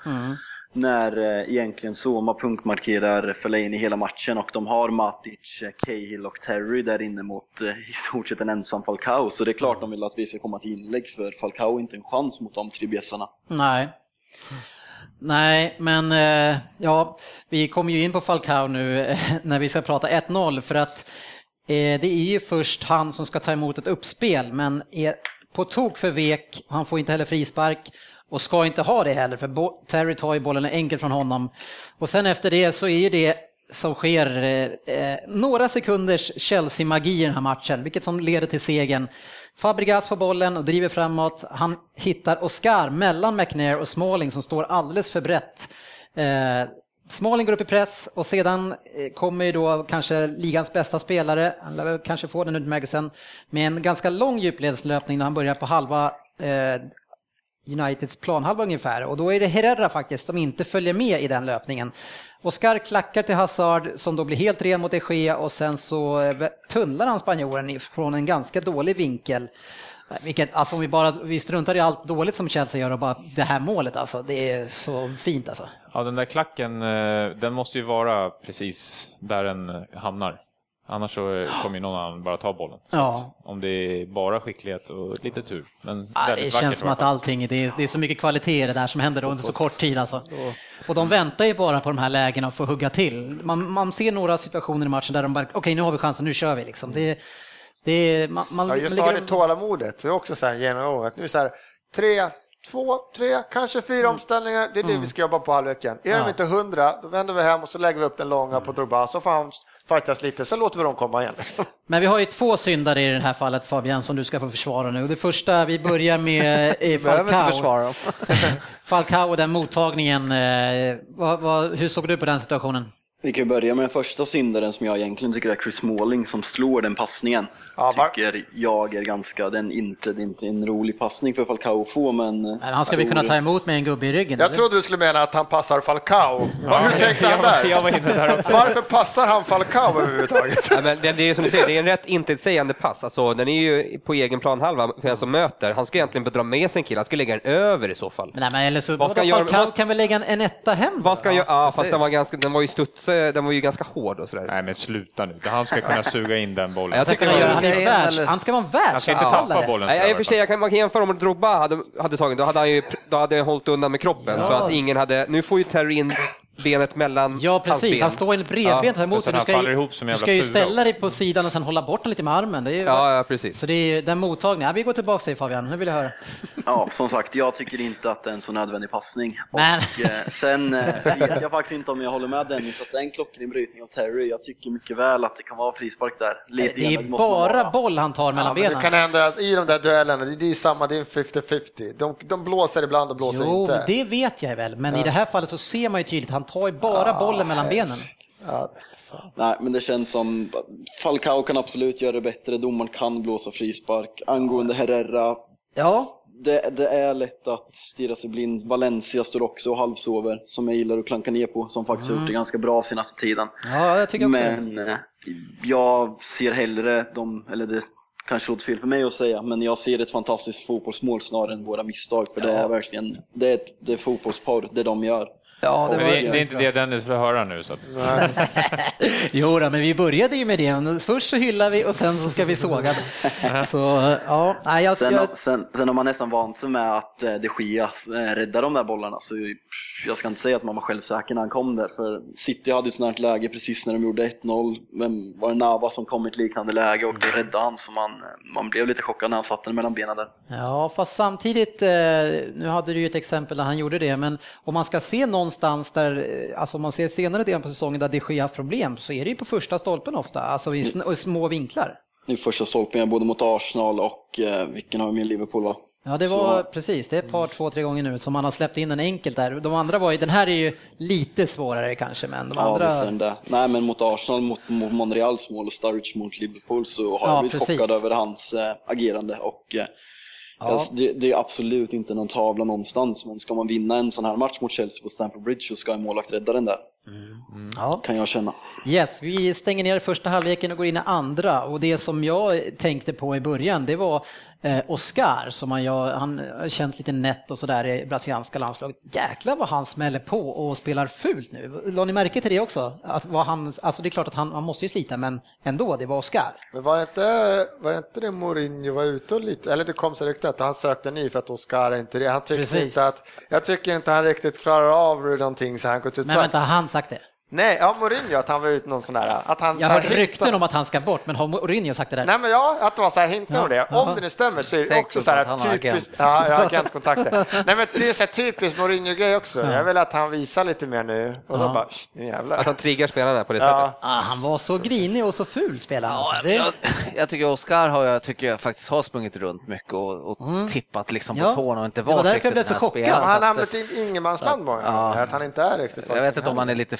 När eh, egentligen Soma punktmarkerar Fellaini hela matchen och de har Matic, eh, Cahill och Terry där inne mot eh, i stort sett en ensam Falcao. Så det är klart de vill att vi ska komma till inlägg för Falcao har inte en chans mot de tre bjässarna.
Nej. Nej, men eh, ja, vi kommer ju in på Falcao nu eh, när vi ska prata 1-0 för att eh, det är ju först han som ska ta emot ett uppspel men är på tok för vek, han får inte heller frispark och ska inte ha det heller för Terry tar ju bollen enkelt från honom. Och sen efter det så är ju det som sker eh, eh, några sekunders Chelsea-magi i den här matchen, vilket som leder till segern. Fabregas får bollen och driver framåt. Han hittar Oscar mellan McNair och Smalling som står alldeles för brett. Eh, Smalling går upp i press och sedan eh, kommer ju då kanske ligans bästa spelare, han lär kanske få den utmärkelsen, med en ganska lång djupledslöpning när han börjar på halva eh, Uniteds planhalva ungefär och då är det Herrera faktiskt som inte följer med i den löpningen. Oscar klackar till Hazard som då blir helt ren mot Egea och sen så eh, tunnlar han spanjoren från en ganska dålig vinkel. Eh, vilket, alltså om vi bara, vi struntar i allt dåligt som Chelsea gör och bara det här målet alltså, det är så fint alltså.
Ja, den där klacken, eh, den måste ju vara precis där den hamnar. Annars så kommer ju någon annan bara ta bollen. Så
Ja.
att Om det är bara skicklighet och lite tur. Men
Ja, det känns som att allting, det är, det är så mycket kvalitet i det där som händer under så kort tid alltså. Och de väntar ju bara på de här lägena och får hugga till. Man, man ser några situationer i matchen där de bara, okej nu har vi chansen, nu kör vi liksom. Det, det, man, man,
Ja, just
man
ha
ligger-
det tålamodet. Det är också så här genom året. Nu är det så här, tre, två, tre, kanske fyra omställningar. Det är det vi ska jobba på halvleken. Är
Ja.
de inte hundra, då vänder vi hem och så lägger vi upp den långa på Drogba. Så får han fightas lite, så låter vi dem komma igen.
Men vi har ju två syndare i det här fallet Fabian som du ska få försvara nu. Och det första vi börjar med
inte
Falcao. Falcao och den mottagningen. Eh, vad, vad, hur såg du på den situationen?
Vi kan börja med den första syndaren som jag egentligen tycker är Chris Smalling som slår den passningen.
Ja, var-
tycker jag är ganska, den inte, det är inte en rolig passning för Falcao att få men...
Men han ska vi kunna ta emot med en gubbe i ryggen?
Jag
eller?
trodde du skulle mena att han passar Falcao. Va, hur tänkte han
jag, var-
där?
jag var inne där också.
Varför passar han Falcao överhuvudtaget?
Ja, men det, det är som du säger, det är en rätt intetsägande pass. Alltså, den är ju på egen planhalva, för den som möter. Han ska egentligen dra med sig en kille, han ska lägga den över i så fall.
Men Nej, men eller så
Vad ska göra-
Falcao
vad-
kan väl lägga en, en etta hem? då?
Vad ska han göra? Ja, fast den var, ganska, den var ju studs, den var ju ganska hård och sådär.
Nej men sluta nu, han ska kunna suga in den bollen.
Jag tycker
ska han
var-
Han, är världs, han ska vara en
Han ska inte tappa
världsanfallare.
bollen.
Nej,
så
i och för sig, jag kan, man kan jämföra om Drogba hade, hade tagit, då hade han ju då hade han hållit undan med kroppen så att ingen hade, nu får ju Terry in benet mellan
Ja,
hans
precis.
ben.
Han står en bredbent här
och
emot dig. Du ska, ju,
ihop som
du ska ju ställa dig på sidan och sen hålla bort den lite med armen. Det är ju,
Ja, ja, precis.
Så det är ju den mottagningen. Ja, vi går tillbaka till Fabian, nu vill jag höra.
Ja, som sagt, jag tycker inte att det är en så nödvändig passning.
Men-
Och eh, sen eh, vet jag faktiskt inte om jag håller med Dennis att det är en klockren brytning av Terry. Jag tycker mycket väl att det kan vara frispark där. Lite
Det är bara boll han tar mellan
Ja, men det
benen.
kan hända att i de där duellerna, det är samma, det är en 50-50. De, de blåser ibland och blåser
Jo,
inte.
det vet jag väl, men i det här fallet så ser man ju tydligt, han tar ju bara bollen mellan benen.
Ja, fan.
Nej, men det känns som Falcao kan absolut göra det bättre, domaren kan blåsa frispark. Angående Herrera,
Ja,
det, det är lätt att stirra sig blind. Valencia står också och halvsover, som jag gillar att klanka ner på, som faktiskt har gjort det ganska bra senaste tiden.
ja jag tycker också det.
Men eh, jag ser hellre de, eller det kanske låter fel för mig att säga, men jag ser ett fantastiskt fotbollsmål snarare än våra misstag. För det är verkligen, det är, det är fotbollsporr, det de gör.
Ja, det var...
det, det är inte det Dennis vill höra nu. Så att,
Jo då, men vi började ju med det. Först så hyllar vi och sen så ska vi såga. Så ja, nej, jag,
Sen,
jag,
sen, sen har man nästan vant sig med att eh, de Gia eh, räddar de där bollarna, så jag ska inte säga att man var självsäker när han kom där. För City hade ett sånt här läge precis när de gjorde 1-0, men var det Nava som kom i ett liknande läge och då räddade han, så man, man blev lite chockad när han satte den mellan benen där.
Ja, fast samtidigt, eh, nu hade du ju ett exempel där han gjorde det, men om man ska se någonstans där, eh, alltså om man ser senare delen på säsongen där de Gea haft problem, så är det ju på första stolpen ofta, alltså i, små vinklar.
I första stolpen, både mot Arsenal och eh, vilken har vi med Liverpool va?
Ja, det var
Så-
precis, det är ett par, två, tre gånger nu som han har släppt in en enkelt där. De andra var ju, den här är ju lite svårare kanske, men de
Ja,
andra...
det. Nej, men mot Arsenal, mot, mot Monreals mål och Sturridge mot Liverpool så har
Ja,
jag blivit
precis.
chockad över hans eh, agerande. Och, eh,
Ja.
alltså, det, det är absolut inte någon tavla någonstans, men ska man vinna en sån här match mot Chelsea på Stamford Bridge så ska en målvakt rädda den där,
Ja.
kan jag känna.
Yes, vi stänger ner första halvleken och går in i andra. Och det som jag tänkte på i början, det var eh, Oscar, som han, jag, han känns lite nätt och sådär i brasilianska landslaget. Jäklar vad han smäller på och spelar fult nu. Lade ni märke till det också? Att vad han, alltså det är klart att han, han måste ju slita, men ändå, det var Oscar.
Men var det inte, var det, inte det Mourinho var ute och lite, eller det kom så rykte att han sökte ny för att Oscar inte det. Han tyckte
Precis.
inte att, jag tycker inte han riktigt klarar av någonting så han gått ut
Men vänta, han sagt det?
Nej, ja Mourinho, att han var ute någon sån där, att han
Jag har
här
hört rykten om att han ska bort, men har Mourinho sagt det där?
Nej men ja, att det var så här hinten om det. Om
Ja.
det nu stämmer så är det
Tänk
också så
att
här typiskt, ja, jag har agentkontakter. Nej men det är så här typiskt Mourinho-grej också. Jag vill att han visar lite mer nu och då
Ja.
bara, "Shh, nu
Att
jävlar.
han triggar spelarna på det
Ja.
sättet.
Ah, han var så grinig och så ful spelaren.
Ja,
alltså. det...
jag, jag tycker Oskar har jag, tycker jag faktiskt har sprungit runt mycket och, och tippat liksom
Ja,
på tårna och inte
det var
varit
därför
riktigt
jag blev så
den här
chockad.
spelaren,
Men
så
han har
att,
hamnat i ingenmansland många
ja.
gånger, att han inte är riktigt
Jag vet inte om han är lite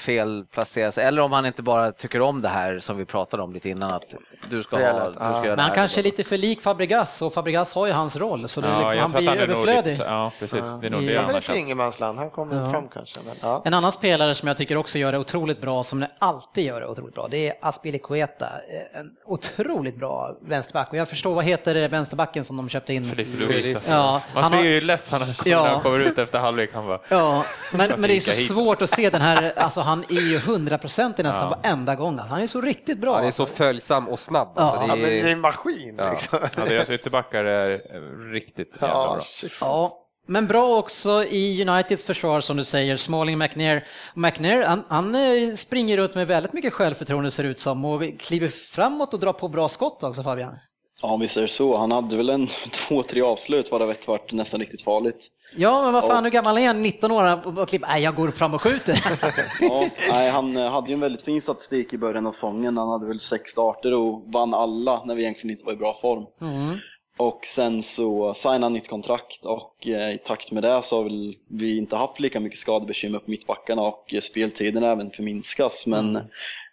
felplacerad, eller om han inte bara tycker om det här som vi pratade om lite innan, att du ska, ha,
Spelet,
du ska
ja.
göra
Men han kanske är lite för lik Fabregas och Fabregas har ju hans roll så det
ja,
liksom, han blir
han
överflödig.
lite, ja, precis. Det är nog
I-
det
Ja,
Han lite ingenmansland, han kommer
Ja.
fram kanske. Men, ja.
En annan spelare som jag tycker också gör det otroligt bra, som det alltid gör det otroligt bra, det är Aspilicueta. En otroligt bra vänsterback. Och jag förstår, vad heter det, vänsterbacken som de köpte in?
Filip Luis.
Ja,
Man
han
ser ju hur ledsen han kommer
Ja.
när han kommer ut efter halvlek. Han bara,
Ja, men, men det är så svårt att se den här, alltså han är ju 100% i nästan
Ja.
varenda gång. Alltså, han är så riktigt bra.
Han är så följsam och snabb. Alltså,
Ja.
det
Ja, men det är
är...
en maskin liksom.
ja, deras ytterbackar är eh, riktigt jävla
Ja,
bra.
shit.
Ja, men bra också i Uniteds försvar som du säger, Smalling, McNair. McNair, han, han eh, springer runt med väldigt mycket självförtroende ser det ut som och kliver framåt och drar på bra skott också Fabian.
Ja, visst är det så. Han hade väl en två, tre avslut vad det vet vart nästan riktigt farligt.
Ja, men vad fan,
Ja.
hur gammal är han? 19 år och, och klipper, nej jag går fram och skjuter.
Ja, nej, han eh, hade ju en väldigt fin statistik i början av säsongen. Han hade väl sex starter och vann alla när vi egentligen inte var i bra form.
Mm.
Och sen så signade han nytt kontrakt och eh, i takt med det så har väl vi inte haft lika mycket skadebekymmer på mittbackarna och speltiden även förminskas. Men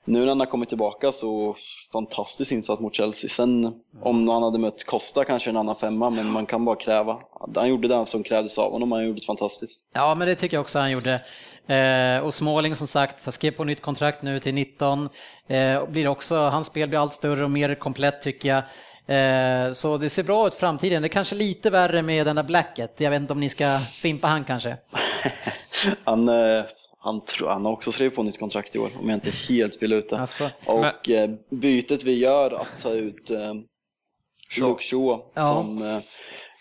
nu när han har kommit tillbaka så fantastisk insats mot Chelsea. Sen om han hade mött Costa kanske en annan femma, men man kan bara kräva. Han gjorde det som krävdes av honom, han gjorde det fantastiskt.
Ja, men det tycker jag också han gjorde. Eh, och Smalling som sagt, han skrev på nytt kontrakt nu till 19. Eh, blir också, hans spel blir allt större och mer komplett tycker jag. Eh, så det ser bra ut framtiden. Det är kanske lite värre med den där Blacket. Jag vet inte om ni ska fimpa han kanske.
Han, han, tror, han har också skrivit på nytt kontrakt i år, om jag inte helt fel ute.
Alltså,
Och eh, bytet vi gör att ta ut eh, Luke Shaw,
Ja.
som eh,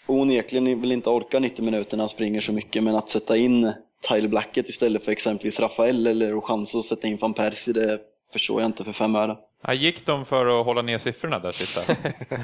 onekligen vill inte orka 90 minuter när han springer så mycket, men att sätta in Tyler Blackett istället för exempelvis Rafael eller chans att sätta in van Persie, det förstår jag inte för fem öre.
Ja, gick de för att hålla ner siffrorna där sista?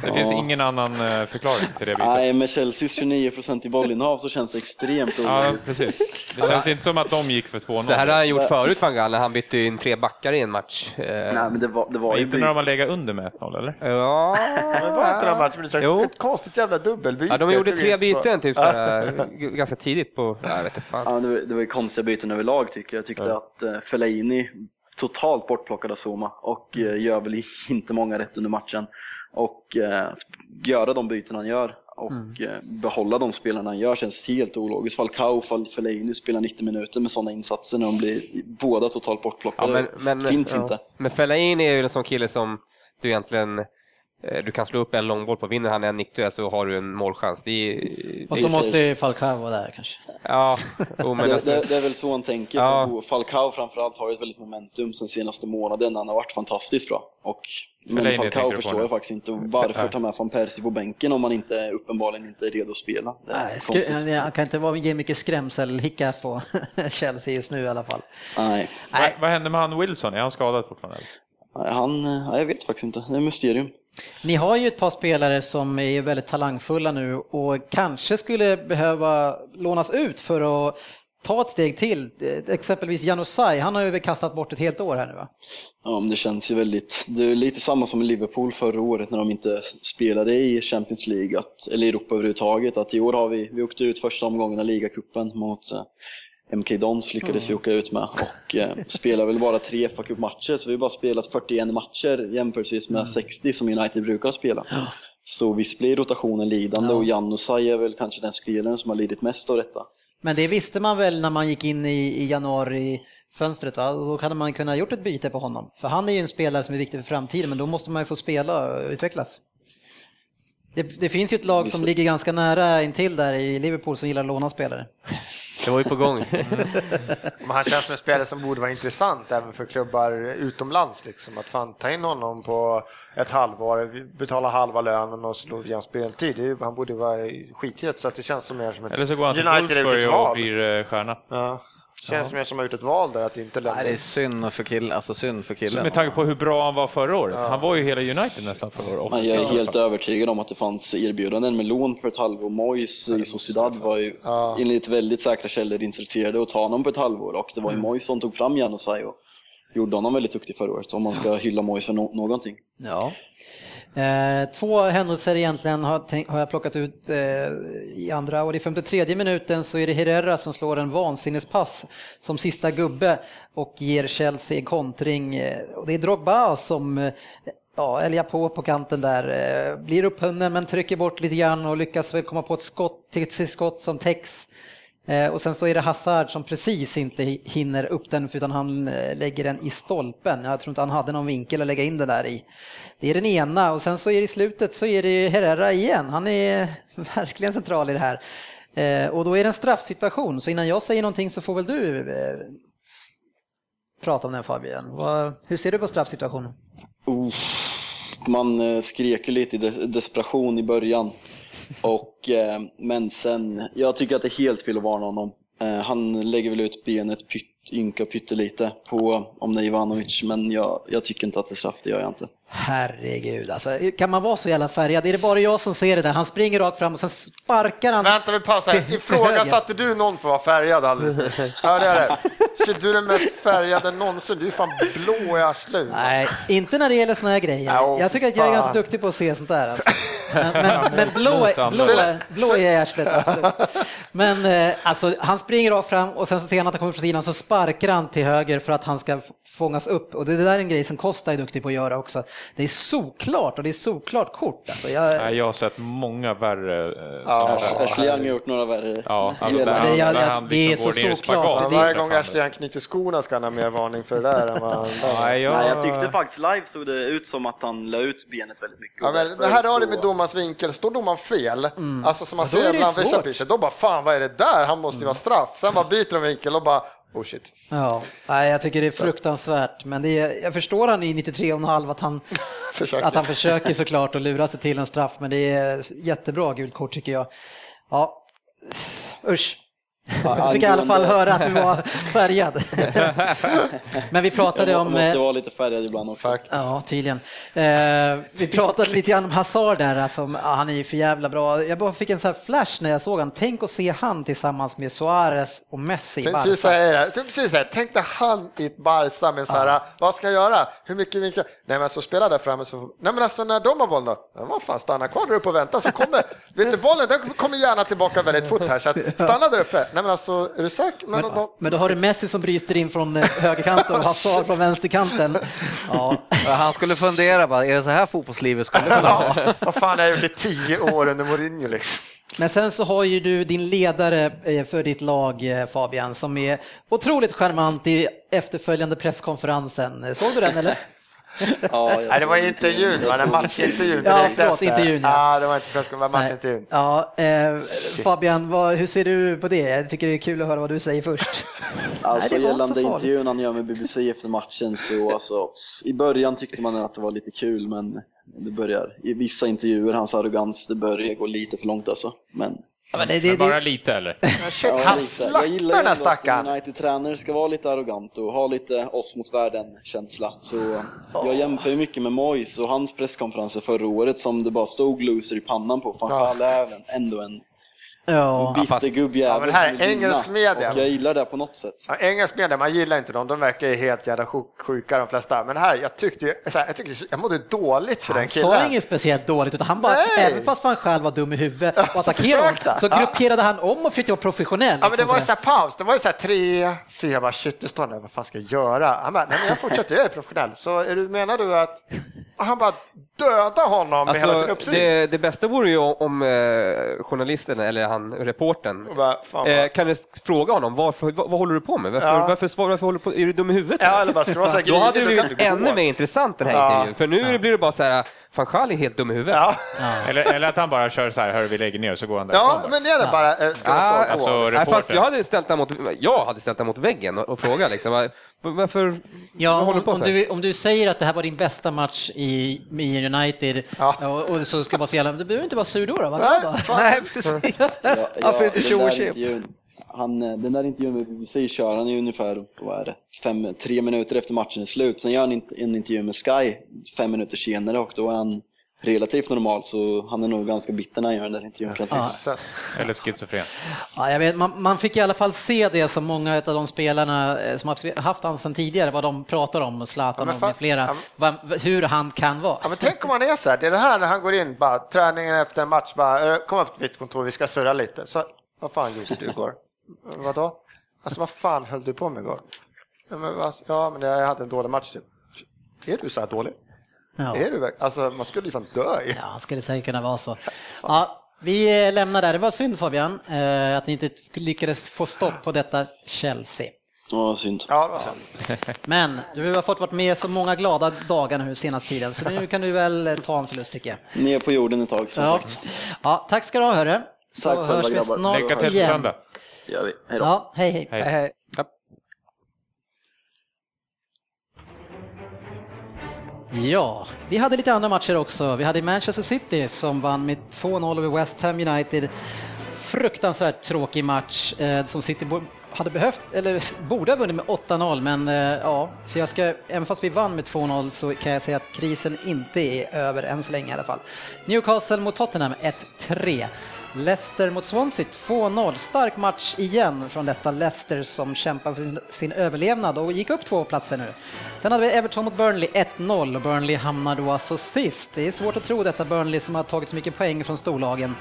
Det finns ingen annan eh, förklaring till det bytet.
Nej, med Chelseas 29% i bollinnehav så känns det extremt
Ja, precis. Det känns inte som att de gick för 2-0.
Så här har han gjort förut, van Gaal, när han bytte in tre backar i en match. Eh,
Nej, men det var, det var ju
Inte när de har legat under med 1-0, eller?
Ja,
Men var inte den matchen, det är
Jo.
så ett konstigt jävla dubbelbyte.
ja, de gjorde tre byten typ såhär, g- ganska tidigt på, jag vet inte fan.
Ja, det, var, det ju konstiga byten överlag tycker jag. Jag tyckte att uh, Fellaini totalt bortplockad av Soma och eh, gör väl inte många rätt under matchen. Och eh, göra de byten han gör och
Mm.
eh, behålla de spelarna han gör känns helt ologiskt. Falcao och Fellaini spelar 90 minuter med sådana insatser när de blir båda totalt
Ja,
bortplockade.
men, men,
Finns
ja.
inte.
Men Fellaini är ju en sån kille som du egentligen du kan slå upp en långboll på, vinner han en nickduell så har du en målchans. Det är,
Och så måste ju Falcao vara där kanske.
ja, oh,
det,
alltså,
det, det är väl så han tänker.
Ja.
Falcao framförallt har ju ett väldigt momentum sen senaste månaden. Han har varit fantastiskt bra. Och, men
Fellaini
Falcao förstår jag faktiskt inte. Varför ta med van Persie på bänken om man inte uppenbarligen inte är redo att spela?
Nej, skr- han kan inte vara, ge mycket skrämselhicka på Chelsea just nu i alla fall.
Nej,
Vad, vad hände med han Wilson? Är han skadad fortfarande?
Nej, han, nej, jag vet faktiskt inte. Det är mysterium.
Ni har ju ett par spelare som är väldigt talangfulla nu och kanske skulle behöva lånas ut för att ta ett steg till. Exempelvis Janusaj, han har ju kastat bort ett helt år här nu va?
Ja, men det känns ju väldigt, det är lite samma som i Liverpool förra året när de inte spelade i Champions League, att, eller Europa överhuvudtaget. Att I år har vi, vi åkte ut första omgången av ligacupen mot eh, MK Dons lyckades vi åka ut med och eh, spelar väl bara tre fa matcher så vi har bara spelat 41 matcher jämförelsevis med 60 som United brukar spela. Så visst blir rotationen lidande
Ja.
och Janusaj är väl kanske den spelaren som har lidit mest av detta.
Men det visste man väl när man gick in i, i januari fönstret va? Då hade man kunnat gjort ett byte på honom. För han är ju en spelare som är viktig för framtiden men då måste man ju få spela och utvecklas. Det, det finns ju ett lag som ligger ganska nära intill där i Liverpool som gillar att låna spelare.
det var ju på gång.
Men han känns som en spelare som borde vara intressant även för klubbar utomlands. Liksom. Att fan ta in honom på ett halvår, betala halva lönen och slå igen speltid. Han borde vara skithet så att det känns som mer som ett
Eller så går han till
United
Wolfsburg och blir eh, stjärna.
Ja. Känns mer som att ha gjort ett val där att inte lämna.
Nej, det är synd för killen. Alltså synd för
Så
killen.
med tanke på hur bra han var förra året. Han var ju hela United nästan förra året.
Men jag är helt övertygad om att det fanns erbjudanden med lån för ett halvår. Moyes i Sociedad var ju
Ja.
enligt väldigt säkra källor intresserade att ta honom på ett halvår och det var ju Moyes som tog fram Janusaj och gjorde honom väldigt duktig förra året om man ska hylla Moyes för no- någonting.
Ja. Eh, två händelser egentligen har, har jag plockat ut eh, i andra och i 53 minuten så är det Herrera som slår en vansinnespass som sista gubbe och ger Chelsea en kontring. Eh, och det är Drogba som eh, ja, älgar på på kanten där, eh, blir upphunnen men trycker bort lite grann och lyckas väl komma på ett skott till sitt skott som täcks. Eh, och sen så är det Hazard som precis inte hinner upp den utan han eh, lägger den i stolpen. Jag tror inte han hade någon vinkel att lägga in den där i. Det är den ena och sen så är det i slutet så är det Herrera igen. Han är verkligen central i det här. Eh, och då är det en straffsituation så innan jag säger någonting så får väl du prata om den Fabian. Hur ser du på straffsituationen?
Man skrek ju lite i desperation i början. Och, eh, men sen, jag tycker att det är helt fel att varna honom. Eh, han lägger väl ut benet pytt, ynka pyttelite på om det är Ivanovic, men jag, jag tycker inte att det är straff, det gör jag inte.
Herregud, alltså, kan man vara så jävla färgad? Är det bara jag som ser det där? Han springer rakt fram och sen sparkar han.
Vänta, vi pausar. Ifrågasatte du någon för att vara färgad alldeles nyss? Ja, det är det. Shit, du är den mest färgade någonsin. Du är fan blå i arslet.
Nej, inte när det gäller såna här grejer.
Åh,
jag tycker att jag är ganska duktig på att se sånt där. Alltså. Men, men, men blå, blå, blå är i arslet, absolut. Men eh, alltså, han springer rakt fram och sen så ser han att han kommer från sidan så sparkar han till höger för att han ska fångas upp. Och det där är en grej som Costa är duktig på att göra också. Det är såklart och det är såklart kort. Alltså, jag,
Nej, jag har sett många värre. eh,
Ja.
Ashley Young har gjort några värre.
Ja, alltså där han,
Det- jag-
där
jag-
han
det är
liksom
så såklart.
Ja,
Det-
varje gång Ashley han knyter skorna ska han ha mer varning för det där än vad han
Nej, jag,
Nej, jag tyckte faktiskt live såg det ut som att han la ut benet väldigt mycket.
Ja, men, men här har du
så-
med domarens vinkel, står domaren fel, alltså som man
Ja,
ser
det
bland vissa pitcher, då bara fan vad är det där, han måste ju vara straff. Sen bara byter de vinkel och bara oh shit.
ja, nej, jag tycker det är fruktansvärt. Men det är, jag förstår han i 93,5 att han, att han försöker såklart att lura sig till en straff. Men det är jättebra gult kort tycker jag. Ja, usch. Jag fick i alla fall höra att du var färgad. Men vi pratade
Jag
om...
måste
eh,
vara lite färgad ibland också.
Faktiskt.
Ja, tydligen. Eh, vi pratade lite grann om Hazard där, alltså, ja, han är ju för jävla bra. Jag bara fick en sån här flash när jag såg han. Tänk att se han tillsammans med Suarez och Messi i
Tänk,
Barca.
precis det. Tänk dig han i ett Barca med så här, vad ska jag göra? Hur mycket vinklar? Nej men så spelar där framme så, nej men alltså när de har bollen då? Vad fan, stanna kvar där uppe och vänta så kommer, vet du bollen den kommer gärna tillbaka väldigt fort här så att, stanna där uppe. Nej men alltså, är du säker? Men,
Men,
de,
men då har du Messi som bryter in från eh, högerkanten och Hazard från vänsterkanten. Ja,
Han skulle fundera bara, är det så här fotbollslivet skulle
ja, vad fan, jag har gjort det i tio år under Mourinho liksom.
Men sen så har ju du din ledare eh, för ditt lag eh, Fabian som är otroligt charmant i efterföljande presskonferensen. Såg du den eller?
Ja,
Nej, det var intervjun,
inte-
va?
jag
den
såg
matchintervjun
Ja,
direkt
förlåt,
efter.
intervjun, ja.
Ja, det var inte presskonferensen, det var matchintervjun.
Ja, eh, Fabian, vad, hur ser du på det? Jag tycker det är kul att höra vad du säger först.
Alltså
Nej, det var
gällande intervjun han gör med BBC efter matchen så alltså, i början tyckte man att det var lite kul men det börjar, i vissa intervjuer, hans arrogans, det börjar gå lite för långt alltså. Men
Ja, men det, det,
Men bara
det,
lite eller?
Shit,
Ja,
han slaktar den här stackaren.
en United-tränare ska vara lite arrogant och ha lite oss mot världen-känsla. Så jag jämför ju mycket med Moyes och hans presskonferenser förra året som det bara stod loser i pannan på. Fan,
Ja.
Även ändå en
ja.
bitter
fast-
gubbjävel
Ja, men här engelsk media.
Och jag gillar det på något sätt.
Ja, engelsk media, man gillar inte dem, de verkar ju helt jävla sjuk- sjuka de flesta. Men här, jag tyckte, så här, jag, tyckte jag mådde dåligt för den
Han sa
killen.
inget speciellt dåligt, utan han bara,
Nej.
även fast han själv var dum i huvudet och
så
attackerade honom, så
Ja.
grupperade han om och försökte vara professionell.
Ja, men det var ju
så
här paus, det var ju så här tre, fyra, jag bara shit, det står där, vad fan ska jag göra? Han bara, nej men jag fortsätter, jag är professionell. Så är du, menar du att han bara döda honom med hela sin
Alltså,
uppsyn?
det, det bästa vore ju om eh, journalisten, eller han,
bara, fan,
eh, kan du fråga honom varför, vad, vad håller du på med? Varför,
Ja.
varför, svarar- varför håller du på, är du dum i huvudet?
Ja, eller bara, ska du vara så
Då hade det blivit ännu mer intressant den här
Ja.
intervjun. För nu blir det bara så här, fan Charlie är helt dum i huvudet.
Ja,
Eller, eller att han bara kör så här, hör vi lägger ner så går han därifrån.
ja men det är det bara, eh, ska du
Ah,
alltså,
Nej, fast jag hade ställt den mot, jag hade ställt mot väggen och, och frågat liksom, var- varför
Ja,
håller
om,
på
om, du, om du säger att det här var din bästa match i, i United
Ja.
och, och så ska vara så jävla, du behöver inte vara sur då. då va?
Nej,
Då.
fan.
Nej, precis.
Ja,
får inte tjo och tjim.
Han, eh, Den där intervjun med BBC kör han ju ungefär vad är det, fem, tre minuter efter matchen är slut. Sen gör han en intervju med Sky fem minuter senare och då är han relativt normal så han är nog ganska bitter när han gör den där intervjun.
Ja.
Eller schizofren.
Ja, jag vet, man, man fick i alla fall se det som många av de spelarna eh, som har haft han sedan tidigare, vad de pratar om,
Ja,
Zlatan
men
och
fan-
flera,
ja,
hur han kan vara.
Ja, men tänk om han är så här, det är det här när han går in, bara träningen efter en match, bara "Eh, kom upp till mitt kontor, vi ska surra lite. Så, vad fan gjorde du igår? Vadå? Alltså vad fan höll du på med igår? Ja, men, alltså, ja, men jag hade en dålig match typ. Är du så här dålig?
Ja.
Är du verkligen? Alltså man skulle ju fan dö i.
Ja, skulle säkert kunna vara så. Ja, vi lämnar där. Det var synd Fabian, eh, att ni inte lyckades få stopp på detta Chelsea.
Ja, synd.
Ja, det var så.
Men du har fått varit med så många glada dagar nu senaste tiden, så nu kan du väl eh, ta en förlust tycker jag.
Ner på jorden ett tag som
Ja,
sagt.
ja tack ska du ha hörru. Så
Tack
hörs vi snart
Lycka till på
igen.
Söndag.
Gör vi. Hej då.
Ja, hej hej.
Hej.
Hej.
Ja, vi hade lite andra matcher också. Vi hade Manchester City som vann med 2-0 över West Ham United. Fruktansvärt tråkig match eh, som City hade behövt, eller borde ha vunnit med 8-0, men eh, ja, så jag ska, även fast vi vann med 2-0 så kan jag säga att krisen inte är över än så länge i alla fall. Newcastle mot Tottenham 1-3. Leicester mot Swansea 2-0. Stark match igen från detta Leicester som kämpar för sin överlevnad och gick upp två platser nu. Sen hade vi Everton mot Burnley 1-0 och Burnley hamnar då alltså sist. Det är svårt att tro detta Burnley som har tagit så mycket poäng från storlagen.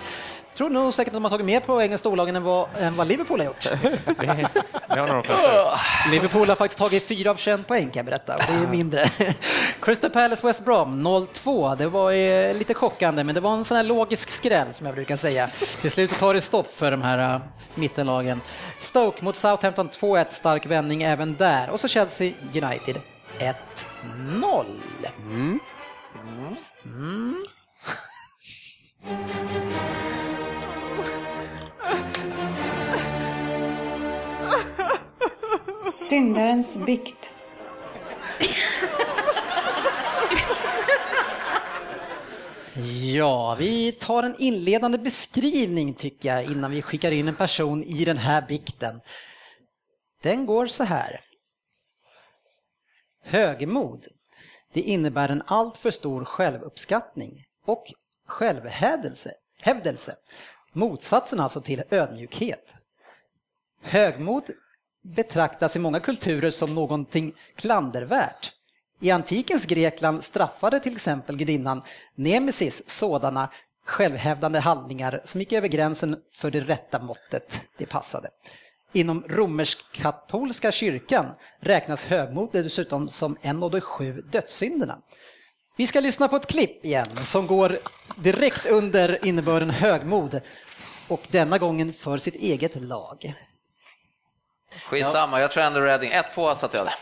Tror nog säkert att de har tagit mer poäng än storlagen än vad, än vad Liverpool har gjort.
Det, det har.
Liverpool har faktiskt tagit 4 av 21 poäng kan jag berätta, det är mindre. Crystal Palace West Brom 0-2, det var eh, lite chockande men det var en sån här logisk skräll som jag brukar säga. Till slut tar det stopp för de här uh, mittenlagen. Stoke mot Southampton 2-1, stark vändning även där. Och så Chelsea United 1-0. Mm.
Syndarens bikt.
Ja, vi tar en inledande beskrivning tycker jag innan vi skickar in en person i den här bikten. Den går så här. Högmod. Det innebär en alltför stor självuppskattning och självhävdelse. Hävdelse. Motsatsen alltså till ödmjukhet. Högmod betraktas i många kulturer som någonting klandervärt. I antikens Grekland straffade till exempel gudinnan Nemesis sådana självhävdande handlingar som gick över gränsen för det rätta måttet det passade. Inom romersk-katolska kyrkan räknas högmod dessutom som en av de sju dödssynderna. Vi ska lyssna på ett klipp igen som går direkt under innebörden högmod och denna gången för sitt eget lag.
Skitsamma, jag tror ändå Reading. 1-2 satte jag det.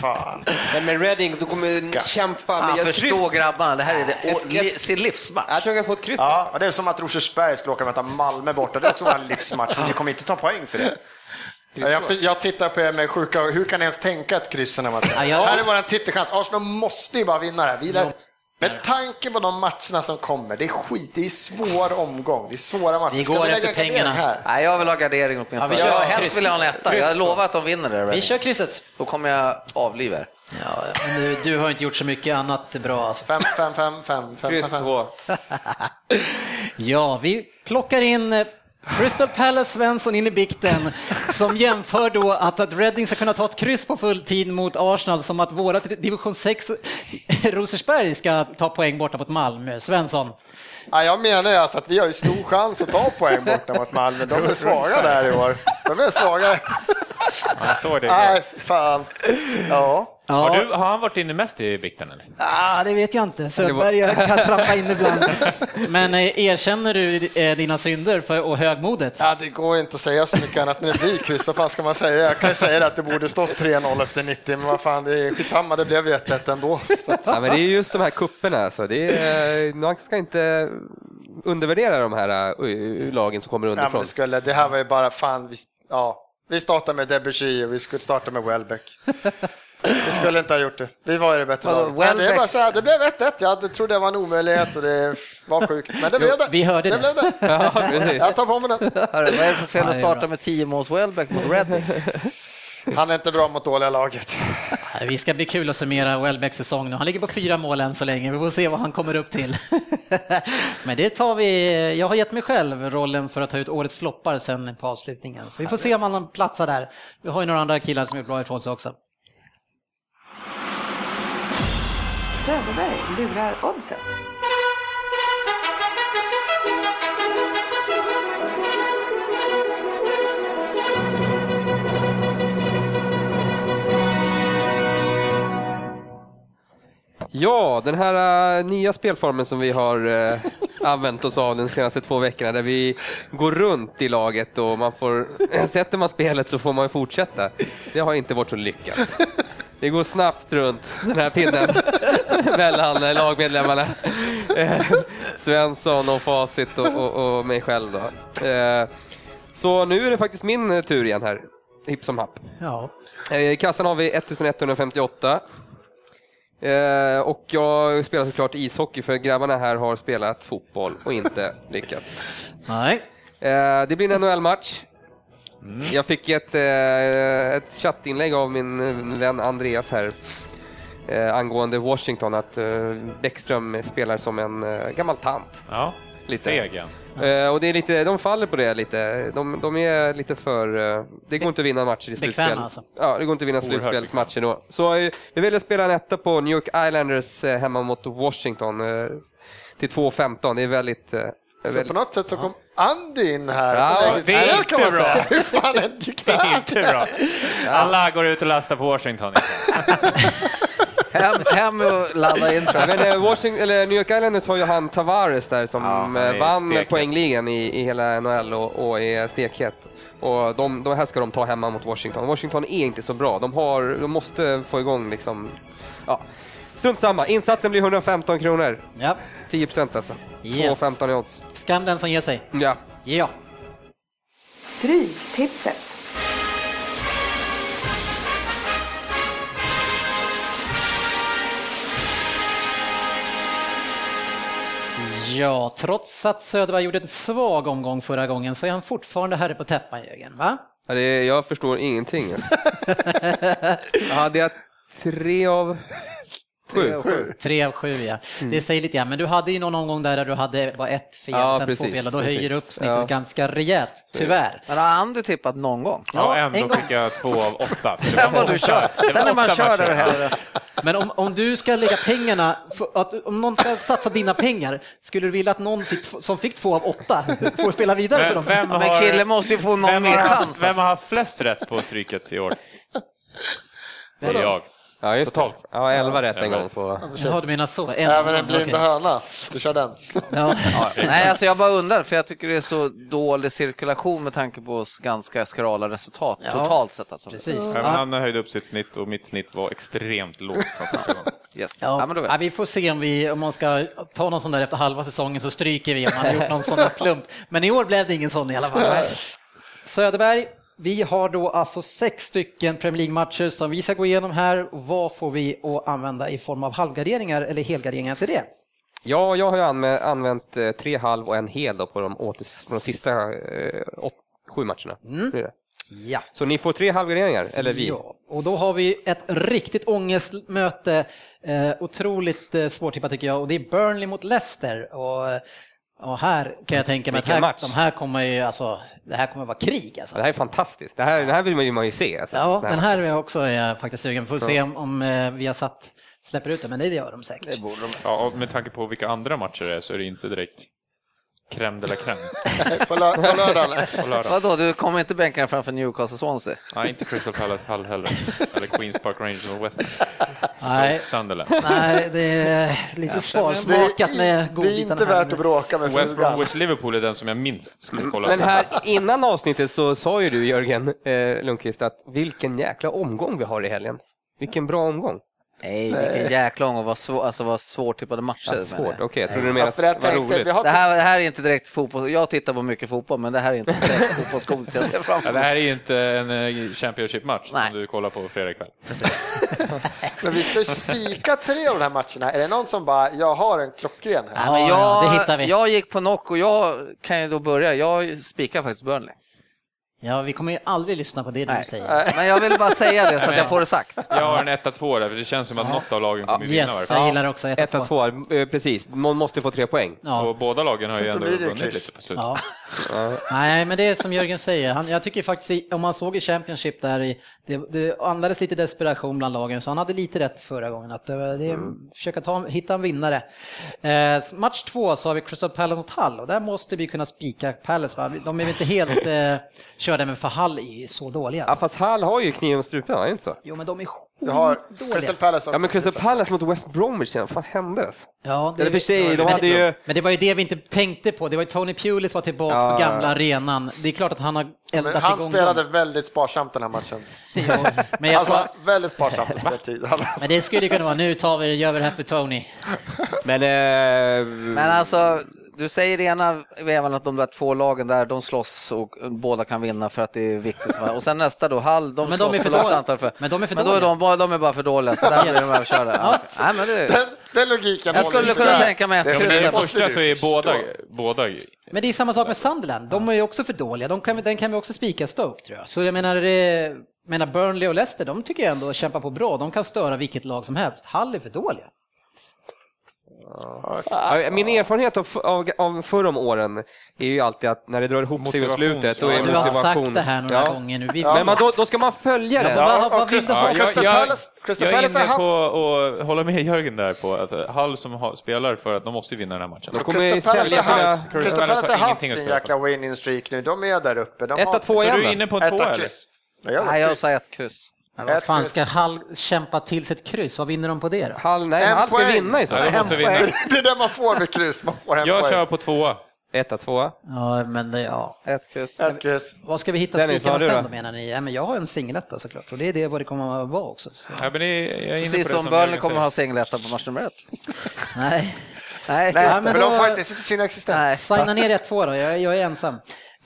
Fan.
Men med Reading, du kommer kämpa.
Han
Men jag
förstår grabbarna, det här är det,
Ett-
och, li, sin livsmatch.
Jag tror jag kan få ett kryss.
Ja, det är som att Rosersberg skulle åka och möta Malmö borta. Det är också en livsmatch, men ni kommer inte ta poäng för det. Ja, Jag, jag tittar på er med sjuka Hur kan ni ens tänka ett kryss den här matchen?
Ja, jag-
Här är vår titelchans. Arsenal måste ju bara vinna det här. Vidare. Med tanke på de matcherna som kommer, det är skit, det är svår omgång, det är svåra matcher.
Vi
Ska
går
lägga
efter pengarna.
Här?
Nej, jag vill ha gardering åtminstone.
Ja, vi
jag, helst vill jag ha en etta. Jag lovar att de vinner det.
Vi kör krysset.
Då kommer jag avliva er.
Ja, men du, du har inte gjort så mycket annat bra alltså.
Fem, fem, fem, fem, fem,
Kryss
fem, fem.
två.
Ja, vi plockar in eh, Crystal Palace Svensson in i bikten som jämför då att, att Reading ska kunna ta ett kryss på fulltid mot Arsenal som att våra division 6 Rosersberg ska ta poäng borta mot Malmö. Svensson.
Ja, jag menar ju alltså att vi har ju stor chans att ta poäng borta mot Malmö. De är svaga där i år. De är svaga.
Jag såg det.
Nej, fan. Ja.
Har,
Ja,
du, har han varit inne mest i bikten eller?
ah, det vet jag inte. Söderberg kan trampa in ibland. Men eh, erkänner du eh, dina synder för, och högmodet?
Ja, det går inte att säga så mycket annat när det blir kryss. Vad fan ska man säga? Jag kan ju säga att det borde stått 3-0 efter 90, men vad fan, det är skitsamma, det blev ju 1-1 ändå. Så att,
Ja, men det är just de här kupperna alltså. Det är, man ska inte undervärdera de här lagen som kommer
ja, men
underifrån.
det, skulle, det här var ju bara fan, vi, ja, vi startade med Debussy och vi skulle starta med Welbeck. Vi skulle inte ha gjort det. Vi var ju det bättre laget. Men det är bara så här, det blev 1-1. Jag trodde det var en omöjlighet och det var sjukt. Men det blev det.
vi hörde det.
blev det.
Ja, precis.
Jag tar på mig den.
Hörru, vad är det för fel att
det
starta med 10 måls Welbeck mot Reading?
Han är inte bra mot dåliga laget.
Vi ska bli kul att summera Welbecks säsong nu. Han ligger på fyra mål än så länge. Vi får se vad han kommer upp till. Men det tar vi. Jag har gett mig själv rollen för att ta ut årets floppar sen på avslutningen. Så vi får se om han platsar där. Vi har ju några andra killar som är bra ifrån sig också.
Söderberg lurar oddset.
Ja, den här äh, nya spelformen som vi har äh, använt oss av de senaste två veckorna där vi går runt i laget och man får, sätter man spelet så får man fortsätta. Det har inte varit så lyckat. Det går snabbt runt den här pinnen mellan äh, lagmedlemmarna. Eh, Svensson och Facit och, och, och mig själv då. Eh, Så nu är det faktiskt min tur igen här, hipp som happ.
Ja.
Eh, I kassan har vi 1158. Eh, och jag spelar såklart ishockey för grabbarna här har spelat fotboll och inte lyckats.
Nej.
Eh, det blir en NHL-match. Jag fick ett, eh, ett chattinlägg av min eh, vän Andreas här eh, angående Washington, att eh, Bäckström spelar som en eh, gammal tant.
Ja,
Lite.
feg igen.
Eh, och det är lite, de faller på det lite. De, de är lite för... eh, det går inte att vinna matcher i
Bekväma
slutspel.
alltså.
Ja, det går inte att vinna
Oerhört
slutspelsmatcher då. Så eh, vi ville spela en etta på New York Islanders eh, hemma mot Washington eh, till 2.15. Det är väldigt... eh,
Så
väldigt...
på något sätt så kom Andy in här.
Ja,
på läget.
det är inte
kan man
bra.
säga. Hur fan gick det
Det är
här?
inte bra. Alla går ut och lastar på Washington.
Hem, hem och ladda in
men, eh, Washington, eller New York Islanders har ju han Tavares där som
Ja,
eh, vann
stekhet.
poängligan i, i hela NHL och, och är stekhet. Och de, de här ska de ta hemma mot Washington. Washington är inte så bra. De, har, de måste få igång liksom... Ja. Strunt samma, insatsen blir 115 kronor.
Ja.
10 procent alltså.
Yes.
2,15 i odds.
Skam den som ger sig.
Ja.
Ja.
Stryktipset.
Ja, trots att Söderberg gjorde en svag omgång förra gången så är han fortfarande herre på täppan, Jörgen. Va?
Ja, det, jag förstår ingenting. Alltså. hade jag tre av Sju.
Tre av sju ja. Det säger lite grann, men du hade ju någon omgång där, där du hade bara ett fel,
Ja,
sen
precis,
två fel och då
precis.
höjer du upp snittet
Ja.
ganska rejält, tyvärr.
Men har Andy tippat någon gång?
Ja,
en
ändå
gång.
fick jag två av åtta.
Sen var du
åtta-
kör.
det var
Sen när man kör där
matcher.
och häller resten.
Men om, om du ska lägga pengarna, för att, om någon ska satsa dina pengar, skulle du vilja att någon fick, som fick två av åtta får spela vidare för
Vem,
dem?
vem,
Ja, men
har,
killen måste ju få någon
vem,
mer
har,
chans.
vem
alltså.
har haft flest rätt på stryket i år? Det är jag.
Ja, just
Totalt.
Det. Ja, 11 rätt en gång på...
Jaha, du menar så? En,
Även en
okej.
blinda höna. Du kör den.
Ja.
Nej, alltså jag bara undrar, för jag tycker det är så dålig cirkulation med tanke på oss ganska skrala resultat
Ja.
totalt sett. Alltså.
Precis.
Även
Ja.
han höjde upp sitt snitt och mitt snitt var extremt lågt.
Yes.
Ja,
Ja,
ja, vi får se om, vi, om man ska ta någon sån där efter halva säsongen så stryker vi om man har gjort någon sån där plump. Men i år blev det ingen sån i alla fall. Söderberg, vi har då alltså sex stycken Premier League-matcher som vi ska gå igenom här. Vad får vi att använda i form av halvgarderingar eller helgarderingar till det?
Ja, jag har ju använt, eh, tre halv och en hel på de, åter, på de sista eh, åt, sju matcherna. Det.
Ja.
Så ni får tre halvgarderingar, eller vi.
Ja, och då har vi ett riktigt ångestmöte. Eh, otroligt eh, svårtippat tycker jag. Och det är Burnley mot Leicester. Och, eh, och här kan jag tänka mig att här,
match.
de här kommer ju, alltså, det här kommer vara krig. Alltså.
Det här är fantastiskt. Det här, det här vill man ju, man ju se. Alltså,
Ja,
Den
den här är jag också är jag faktiskt sugen. Får se om, om eh, vi har satt släpper ut det, men det gör de säkert.
Ja, och med tanke på vilka andra matcher det är så är det inte direkt crème de la crème
På, lö- på lördagen.
på.
Vadå, du kommer inte bänka framför Newcastle Swansea?
Nej, inte Crystal Palace Hull heller. Eller Queens Park Rangers och West.
Nej.
Sunderland.
Nej, det är lite sparsmakat med
är- det är
godbitarna
inte värt att bråka med
West
frugan.
Bromwich Liverpool är den som jag minst skulle kolla
Men här innan avsnittet så sa ju du Jörgen eh, Lundqvist att vilken jäkla omgång vi har i helgen. Vilken bra omgång.
Nej, vilken jäkla ång och vad, svår, alltså vad svårtippade matcher.
Ja, svårt, okej. Jag trodde du
Ja,
menade det var
tänkte,
roligt.
vi har
Det här, det här är inte direkt fotboll. Jag tittar på mycket fotboll, men det här är inte direkt fotbollsgodis jag ser framför
Ja, det här är ju inte en eh, Championship-match som du kollar på fredag kväll.
Men vi ska ju spika tre av de här matcherna. Är det någon som bara, jag har en klockren här?
Ja, men
Ja,
jag,
det hittar vi.
jag gick på knock och jag kan ju då börja. Jag spikar faktiskt Burnley.
Ja, vi kommer ju aldrig lyssna på det du
Nej.
säger.
Men jag vill bara säga det så att jag får det sagt.
Jag har en 1-2 där, för det känns som att något av lagen kommer vinna.
Yes, jag gillar också 1
1 två, eh, precis. Man måste få tre poäng.
Ja.
Och båda lagen har ju
Så då
ändå
ju
vunnit lite på slutet.
Ja. Nej, men det är som Jörgen säger. Han, jag tycker faktiskt, om man såg i Championship där, i, det, det andades lite desperation bland lagen, så han hade lite rätt förra gången. Att det, det,
Mm.
Försöka ta, hitta en vinnare. Eh, match två så har vi Crystal Palace mot Hull och där måste vi kunna spika Palace. Va? De är väl inte helt eh, körda, men för Hull är så dåliga.
Ja,
Alltså.
fast Hall har ju kniven och strupen, är det inte så?
Jo, men de är
Du har
skitdåliga.
Crystal Palace också.
Ja, men Crystal Palace mot West Bromwich, vad fan hände? Alltså?
Ja,
Eller för sig, de
men,
hade ju...
men det var ju det vi inte tänkte på. Det var ju Tony Pulis var tillbaka
Ja.
på gamla arenan. Det är klart att han har
Men
eldat
han
igång
spelade
dem.
väldigt sparsamt den här matchen.
Jo, men, jag,
Alltså, väldigt sparsamt med speltid.
men det skulle ju kunna vara, nu tar vi, gör vi det här för Tony.
Men... Eh,
Men alltså, du säger det ena vevan att de där två lagen där, de slåss och båda kan vinna för att det är viktigt. Och sen nästa då, Hall, de
Men de
slåss
är för dåliga.
antal för.
Men de är för
Men då är
dåliga.
de, bara- de är bara för dåliga, så där blir de överkörda. Ja. Nej, men det,
Den, den logiken
jag skulle kunna tänka mig efter
Ja, men i
det
första så är båda, båda
Men det är samma sak med Sunderland. De är ju också för dåliga. De kan, den kan vi också spika Stoke tror jag. Så jag menar, det, menar Burnley och Leicester, de tycker jag ändå kämpar på bra. De kan störa vilket lag som helst. Hull är för dåliga.
Ja, Min erfarenhet av, av, av förr om åren är ju alltid att när det drar ihop sig i
Motivation,
slutet, då
ja.
är
Du har
motivation...
sagt det här några
Ja.
gånger nu. Vi,
Men man, då, då ska man följa det.
Ja, vad-
och
vad vill du ha?
jag,
Crystal
jag är inne på att hålla med Jörgen där på att Hull som spelar för att de måste vinna den här matchen.
Crystal Palace har haft, sin jäkla winning streak nu. De är där uppe. De
Etta, två
Så
igen
du är inne på en två
Etta
eller?
kryss. Jag gör
nej, jag säger ett kryss.
Men vad fan ska Hull kämpa till sitt kryss? Vad vinner de på det då?
Hall, nej,
En
Hall ska
poäng.
vinna i så fall.
Det är det man får med kryss. Man får en
Jag
poäng.
kör på tvåa.
Etta, tvåa.
Ja, men det, ja.
Ett kryss.
Ett kryss.
Vad ska vi hitta
Dennis,
spikarna sen
då?
menar ni? Ja, men jag har en singeletta såklart och det är det vad det kommer att vara också. Så.
Ja, men det är, jag är
Precis
på det
som Burnley kommer
säger.
ha singeletta på match nummer ett.
Nej.
Nej,
Nej,
men
för
då-
de får inte sin existens.
nej.
Signa ner ett två då, jag, jag är ensam.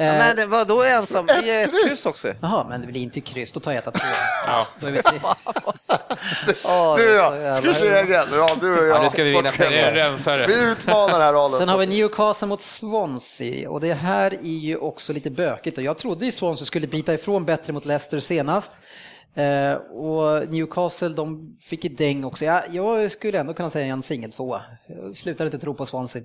Eh,
Men vadå ensam? Vi är ett kryss också.
Jaha, men det blir inte kryss, då tar jag ett två.
Ja.
Då är vi tre.
Du och jag, ska vi se igen. Ja, du och jag.
Ja, nu ska vi vinna pengar.
Vi utmanar här rollen.
Sen har vi Newcastle mot Swansea och det här är ju också lite bökigt och jag trodde ju Swansea skulle bita ifrån bättre mot Leicester senast. Eh, och Newcastle, de fick ju däng också. Ja, jag skulle ändå kunna säga en singel tvåa. Jag slutar inte tro på Swansea.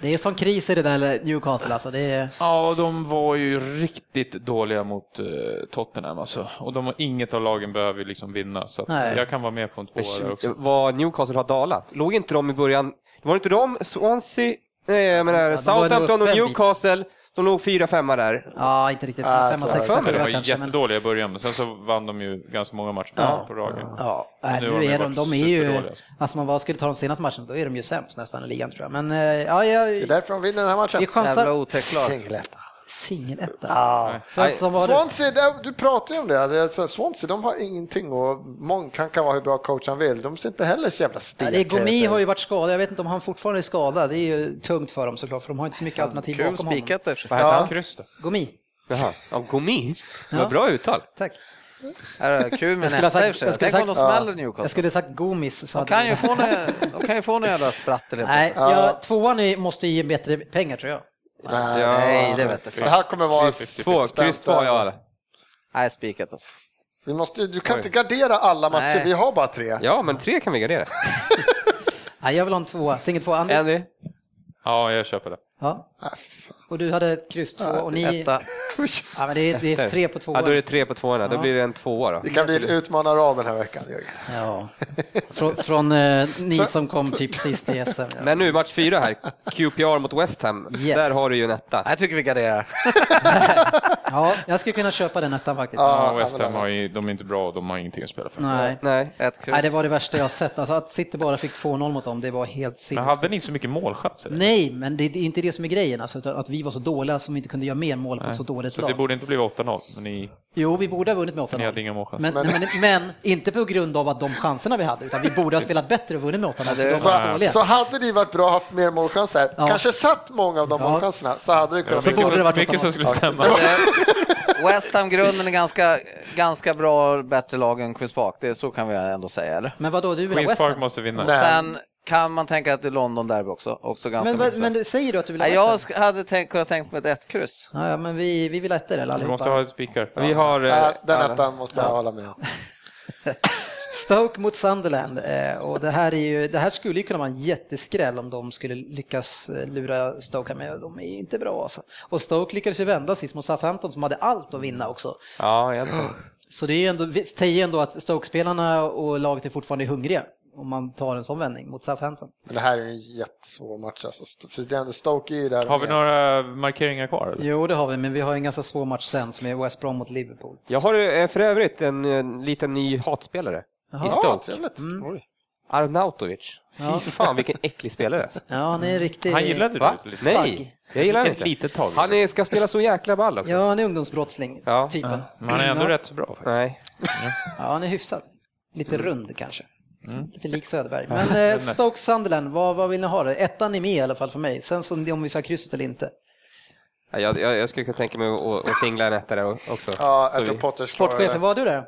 Det är sån kris i det där Newcastle alltså. Det är...
Ja, de var ju riktigt dåliga mot eh, Tottenham alltså. Och de har inget av lagen behöver ju liksom vinna. Så jag kan vara med på en tvåa också.
Vad Newcastle har dalat. Låg inte de i början, var det inte de, Swansea, nej jag menar
nog
Southampton och
en bit.
De låg fyra, femma där.
Ja, inte riktigt.
Ah,
Femma, sexa,
Men de
sjua
var ju
kanske. Men...
jättedåliga i början, men sen så vann de ju ganska många matcher
Ja.
på raken.
Ja,
Nu
nu är de, de är ju,
alltså.
alltså man bara skulle ta de senaste matcherna, då är de ju sämst nästan i ligan tror jag. Men eh, ja, jag,
Det är därför de vinner den här matchen.
vi
Jävla
chansar
otäckt lag.
Singeletta. Ja.
Du?
Swansea, det- du pratar ju om det. det är så, Swansea, de har ingenting och Monk han kan vara hur bra coach han vill. De ser inte heller så jävla
Ja,
steka
är Gomi
ut.
har ju varit skadad, jag vet inte om han fortfarande är skadad. Det är ju tungt för dem såklart, för de har inte så mycket alternativ
Kul
bakom honom.
spikat och för sig.
Vad heter
Ja.
han?
Kryss då.
Gomi,
Jaha, ja, Gomi. Det var
Ja.
bra uttal.
tack.
Är det Kul med
Jag ha
Netta i och för sig.
jag skulle
Tänk om de smäller
Jag
Newcastle.
skulle sagt Gomis. Så
De kan ju få några- de kan ju få några jävla sprattel helt
Nej, jag, tvåan måste ge bättre pengar tror jag.
Nej,
Ja.
Nej, det vet
Det
jag.
här kommer vara...
Två, kryss två har jag alla.
Nej, spikat alltså.
Vi måste, du kan
Oj.
inte gardera alla matcher,
Nej.
vi har bara tre.
Ja, men tre kan vi gardera.
Nej, jag vill ha en tvåa, singel tvåa. Andy?
Andy?
Ja, jag köper det.
Ja.
Ah.
Och du hade kryss två och ni...
Etta.
Ja, men det är, det är tre på
Ja,
tvåan.
då är det tre på tvåorna. Då
Ja.
blir det en tvåa då.
Det kan bli en utmanarrad den här veckan, Jörgen.
Ja. Från, från eh, ni som kom typ sist i SM. Ja.
Men nu, match fyra här. QPR mot West Ham.
Yes.
Där har du ju en etta.
Jag tycker vi garderar.
ja, jag skulle kunna köpa den ettan faktiskt.
Ja.
West
men-
Ham har ju, de är inte bra och de har ingenting att spela för.
Nej.
Nej.
Ett kryss.
Nej, det var det värsta jag sett. Alltså att City bara fick 2-0 mot dem, det var helt
Men
sinnessjukt.
hade ni så mycket målchanser?
Nej, men det, det är inte det som är grejen. Alltså, att vi var så dåliga som inte kunde göra mer mål på ett så dåligt
Så det
lag.
borde inte bli 8-0, men ni,
Jo, vi borde ha vunnit med 8-0.
ni hade inga målchanser.
Men, men, men, inte på grund av att de chanserna vi hade, utan vi borde ha spelat bättre och vunnit med 8-0.
det
för
är
de
så-.
Så hade ni varit bra och haft mer målchanser,
Ja.
kanske satt många av de
Ja.
målchanserna, så hade det kunnat
Så
bli...
borde det varit
mycket
8-0.
som skulle stämma.
West Ham-grunden är ganska, ganska bra, bättre lag än Queens Park. Det, så kan vi ändå säga, eller?
Men vadå, du vill ha
Queens
West
Park
Ham?
måste vinna.
Nej.
Sen kan man tänka att det är London Derby också. också ganska
Men, vad-
mycket.
men du säger du att du vill ha
Nej,
West Ham?
jag hade tänkt, kunnat tänka mig ett ett kryss.
Ja, ja, men vi, vi vill ha ettor eller
Vi
allihopa.
måste ha ett spikar.
Vi har... eh,
Ja, den
alla-
ettan måste jag hålla med om.
Stoke mot Sunderland eh, och det här, är ju, det här skulle ju kunna vara en jätteskräll om de skulle lyckas eh, lura Stoke, men de är inte bra alltså. Och Stoke lyckades ju vända sist mot Southampton som hade allt att vinna också.
Ja.
Så det är ju ändå, säger ändå att Stoke-spelarna och laget är fortfarande hungriga om man tar en sån vändning mot Southampton.
Men det här är en jättesvår match alltså. För det är ändå Stoke är ju där
Har vi
med.
några markeringar kvar? Eller?
Jo, det har vi, men vi har en ganska svår match sen som är West Brom mot Liverpool.
Jag har eh, för övrigt en, eh, liten ny hatspelare.
Jaha.
I
Ja,
Stoke.
trevligt.
Mm.
Arnautovic. Fy
Ja.
fan vilken äcklig spelare.
Ja, han är riktigt...
Han gillade
Va?
du lite?
Nej, jag gillar inte.
litet tag.
Han är, ska spela så jäkla ball också.
Ja, han är ungdomsbrottsling,
Ja.
typen.
Men han är ändå
Ja.
rätt så bra faktiskt.
Nej.
Ja, han är hyfsad. Lite rund kanske.
Mm.
Lite lik Söderberg. Men eh, Stoke Sunderland, vad, vad vill ni ha det? Ettan är med i alla fall för mig. Sen som, om vi ska krysset eller inte.
Ja, Jag, jag, jag skulle kunna tänka mig att, singla en etta där också.
Ja, jag tror
vi-
Potters svarar
Sportchefen, vad har du där?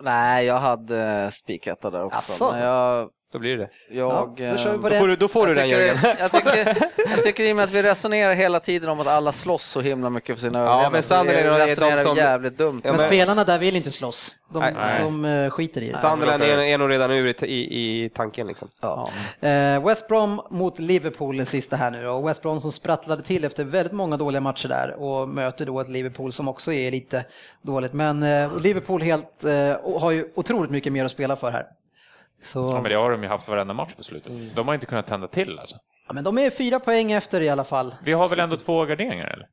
Nej, jag hade spiketta där också.
Asså?
Men jag...
Då blir det.
jag
Ja, då
eh.
Då får du, då får du
jag
den
tycker,
Jörgen.
jag, tycker, jag tycker i och med att vi resonerar hela tiden om att alla slåss så himla mycket för sina överlevnad.
men Sunderland är de
resonerar
som-
jävligt dumt.
Ja,
Men,
men-
spelarna där vill inte slåss. De,
Nej.
de eh, skiter i det.
Sunderland är, är nog redan ur i, i, i tanken liksom.
Ja. Eh, West Brom mot Liverpool den sista här nu. Och West Brom som sprattlade till efter väldigt många dåliga matcher där och möter då ett Liverpool som också är lite dåligt. Men eh, Liverpool helt, eh, har ju otroligt mycket mer att spela för här. Så,
Ja, men det har de ju haft varenda match på slutet. De har inte kunnat tända till alltså.
ja, men de är fyra poäng efter i alla fall.
Vi har väl ändå två garderingar eller?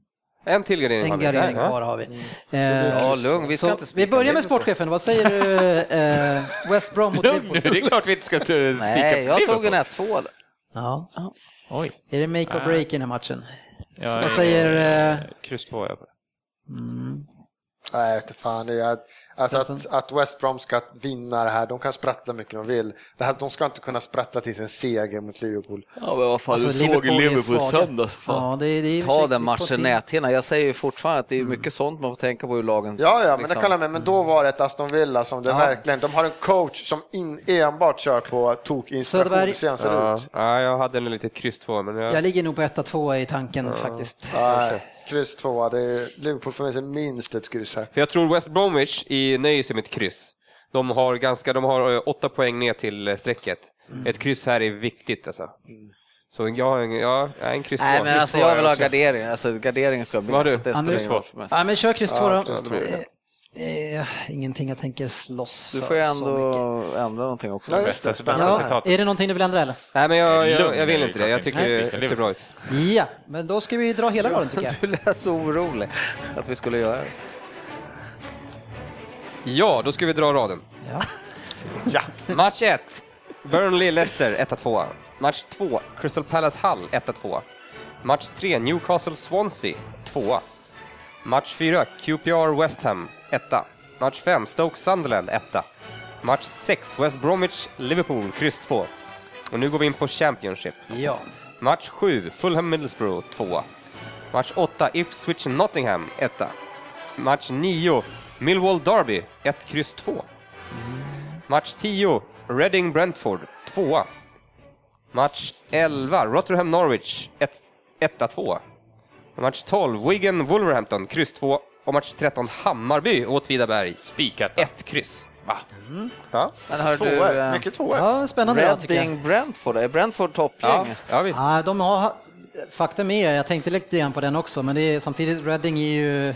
En till gardering har
En
vi.
gardering
Ja.
kvar har vi.
Ja,
Eh,
lugn. Vi ska inte
vi börjar med sportchefen. Vad säger du? Eh, West Brom mot Liverpool?
det är klart vi inte ska spika
Nej, jag tog en
Liverpool.
1-2.
Ja.
Oj.
Är det make or break i den här matchen?
Ja,
vad säger, eh,
Kryss två är jag på.
Mm.
Nej, jag inte fan. Det är, alltså att, att West Brom ska vinna det här, de kan sprattla mycket de vill. Det här, de ska inte kunna sprattla till sin seger mot Liverpool.
Ja, men vad fan,
Alltså,
du såg
Liverpool
Liverpool. Fan.
Ja, det, det är
Ta den matchen näthinna. Jag säger ju fortfarande att det är mycket sånt man får tänka på i lagen.
Ja, ja, men
liksom.
det med. Men då var det ett Aston Villa som det
Ja.
verkligen, de har en coach som in, enbart kör på tokinspiration. Det ser
Ja,
ut.
ja, jag hade en litet kryss två, men jag...
Jag ligger nog på 1-2 i tanken faktiskt.
Nej. Kryss tvåa. Det är Liverpool får med sig minst ett kryss här.
För jag tror West Bromwich i nöjer sig med ett kryss. De har, ganska, de har eh, åtta poäng ner till eh, strecket. Ett kryss här är viktigt alltså. Så jag har en, ja, en kryss
Nej men alltså jag vill ha gardering, alltså garderingen ska bli
Vad har du?
det
Ja, men-. Ja, kör kryss
Ja,
två då. Eh, ingenting jag tänker slåss
Du
för
får ju ändå ändra någonting också.
Ja,
Bästa, bästa
Spännande.
citat.
Är det någonting du vill ändra eller?
Nej men jag, jag, jag vill inte det, jag tycker det ser bra ut.
Ja, men då ska vi dra hela raden tycker jag.
Du lät så orolig att vi skulle göra det.
Ja, då ska vi dra raden.
Ja.
Ja,
Match 1. Burnley-Leicester 1-2. Match 2. Crystal Palace Hull 1-2. Match 3. Newcastle-Swansea 2. Match 4. QPR West Ham 1. Match 5. Stoke-Sunderland 1. Match 6. West Bromwich-Liverpool kryss 2. Och nu går vi in på Championship.
ja.
Match 7. Fulham-Middlesbrough 2. Match 8. Ipswich-Nottingham 1. Match 9. Millwall Derby 1, kryss 2. Match 10. Reading-Brentford 2. Match 11. Rotherham-Norwich 1-2. Match 12. Wigan-Wolverhampton kryss 2. Och match 13. Hammarby Åtvidaberg
Spikat.
1, kryss. Va? Ja.
Men hör
tvåor.
du, eh,
Mycket tvåor.
ja, spännande rad tycker jag.
Reading Brentford, är Brentford
Ja,
toppgäng?
ja visst.
Ja, de har, faktum är, jag tänkte lite grann på den också, men det är, samtidigt Reading är ju,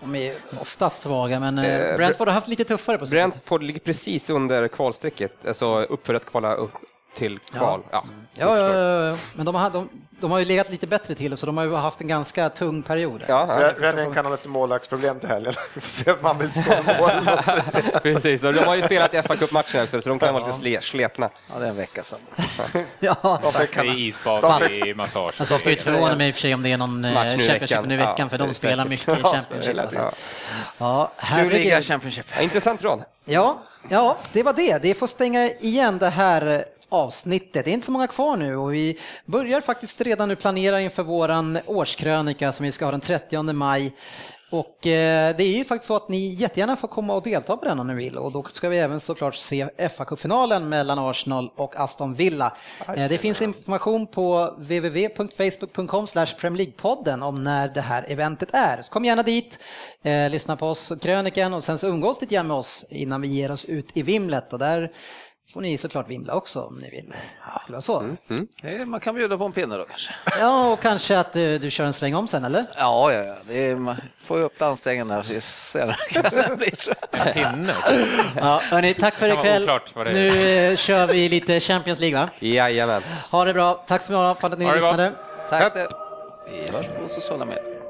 de är oftast svaga, men eh,
Eh,
Brentford har haft lite tuffare på slutet.
Brentford ligger precis under kvalstrecket, alltså upp för att kvala upp till kval. Ja,
Ja,
jag
ja, ja, ja, men de har, de, de har ju legat lite bättre till, så de har ju haft en ganska tung period.
Ja,
Så
ja,
Reading kan ha lite målvaktsproblem till helgen. Vi får se om man vill stå mål.
precis. Och de har ju spelat fa Cup-matchen också, så de kan vara lite sle- sletna.
Ja, det är en vecka sedan.
Ja,
Det är isbad,
De
det är massage.
Alltså, jag ska inte förvåna mig i och för sig om det är någon eh, Championship
veckan.
nu i veckan,
Ja,
för de spelar mycket i Championship. Alltså.
tiden.
Ja,
Kul liga. Championship.
Ja, intressant rad.
Ja, ja, det var det. Det får stänga igen det här avsnittet. Det är inte så många kvar nu och vi börjar faktiskt redan nu planera inför våran årskrönika som vi ska ha den 30 maj. Och eh, det är ju faktiskt så att ni jättegärna får komma och delta på den om ni vill och då ska vi även såklart se fa Cup-finalen mellan Arsenal och Aston Villa. Eh, det finns information på www.facebook.com League-podden om när det här eventet är. Så kom gärna dit, eh, lyssna på oss, krönikan och sen så umgås lite grann med oss innan vi ger oss ut i vimlet och där får ni såklart vimla också om ni vill. Det var så.
Eh, Man kan bjuda på en pinne då kanske.
Ja, och kanske att du, du kör en sväng om sen eller?
Ja, ja, ja. Det är, man får ju upp dansstegen där senare.
Pinne.
Ja, hörni, tack för ikväll. Nu eh, kör vi lite Champions League va?
Jajamän.
Ha det bra. Tack så mycket för att ni
gott.
lyssnade.
Tack. Vi hörs på sociala medier.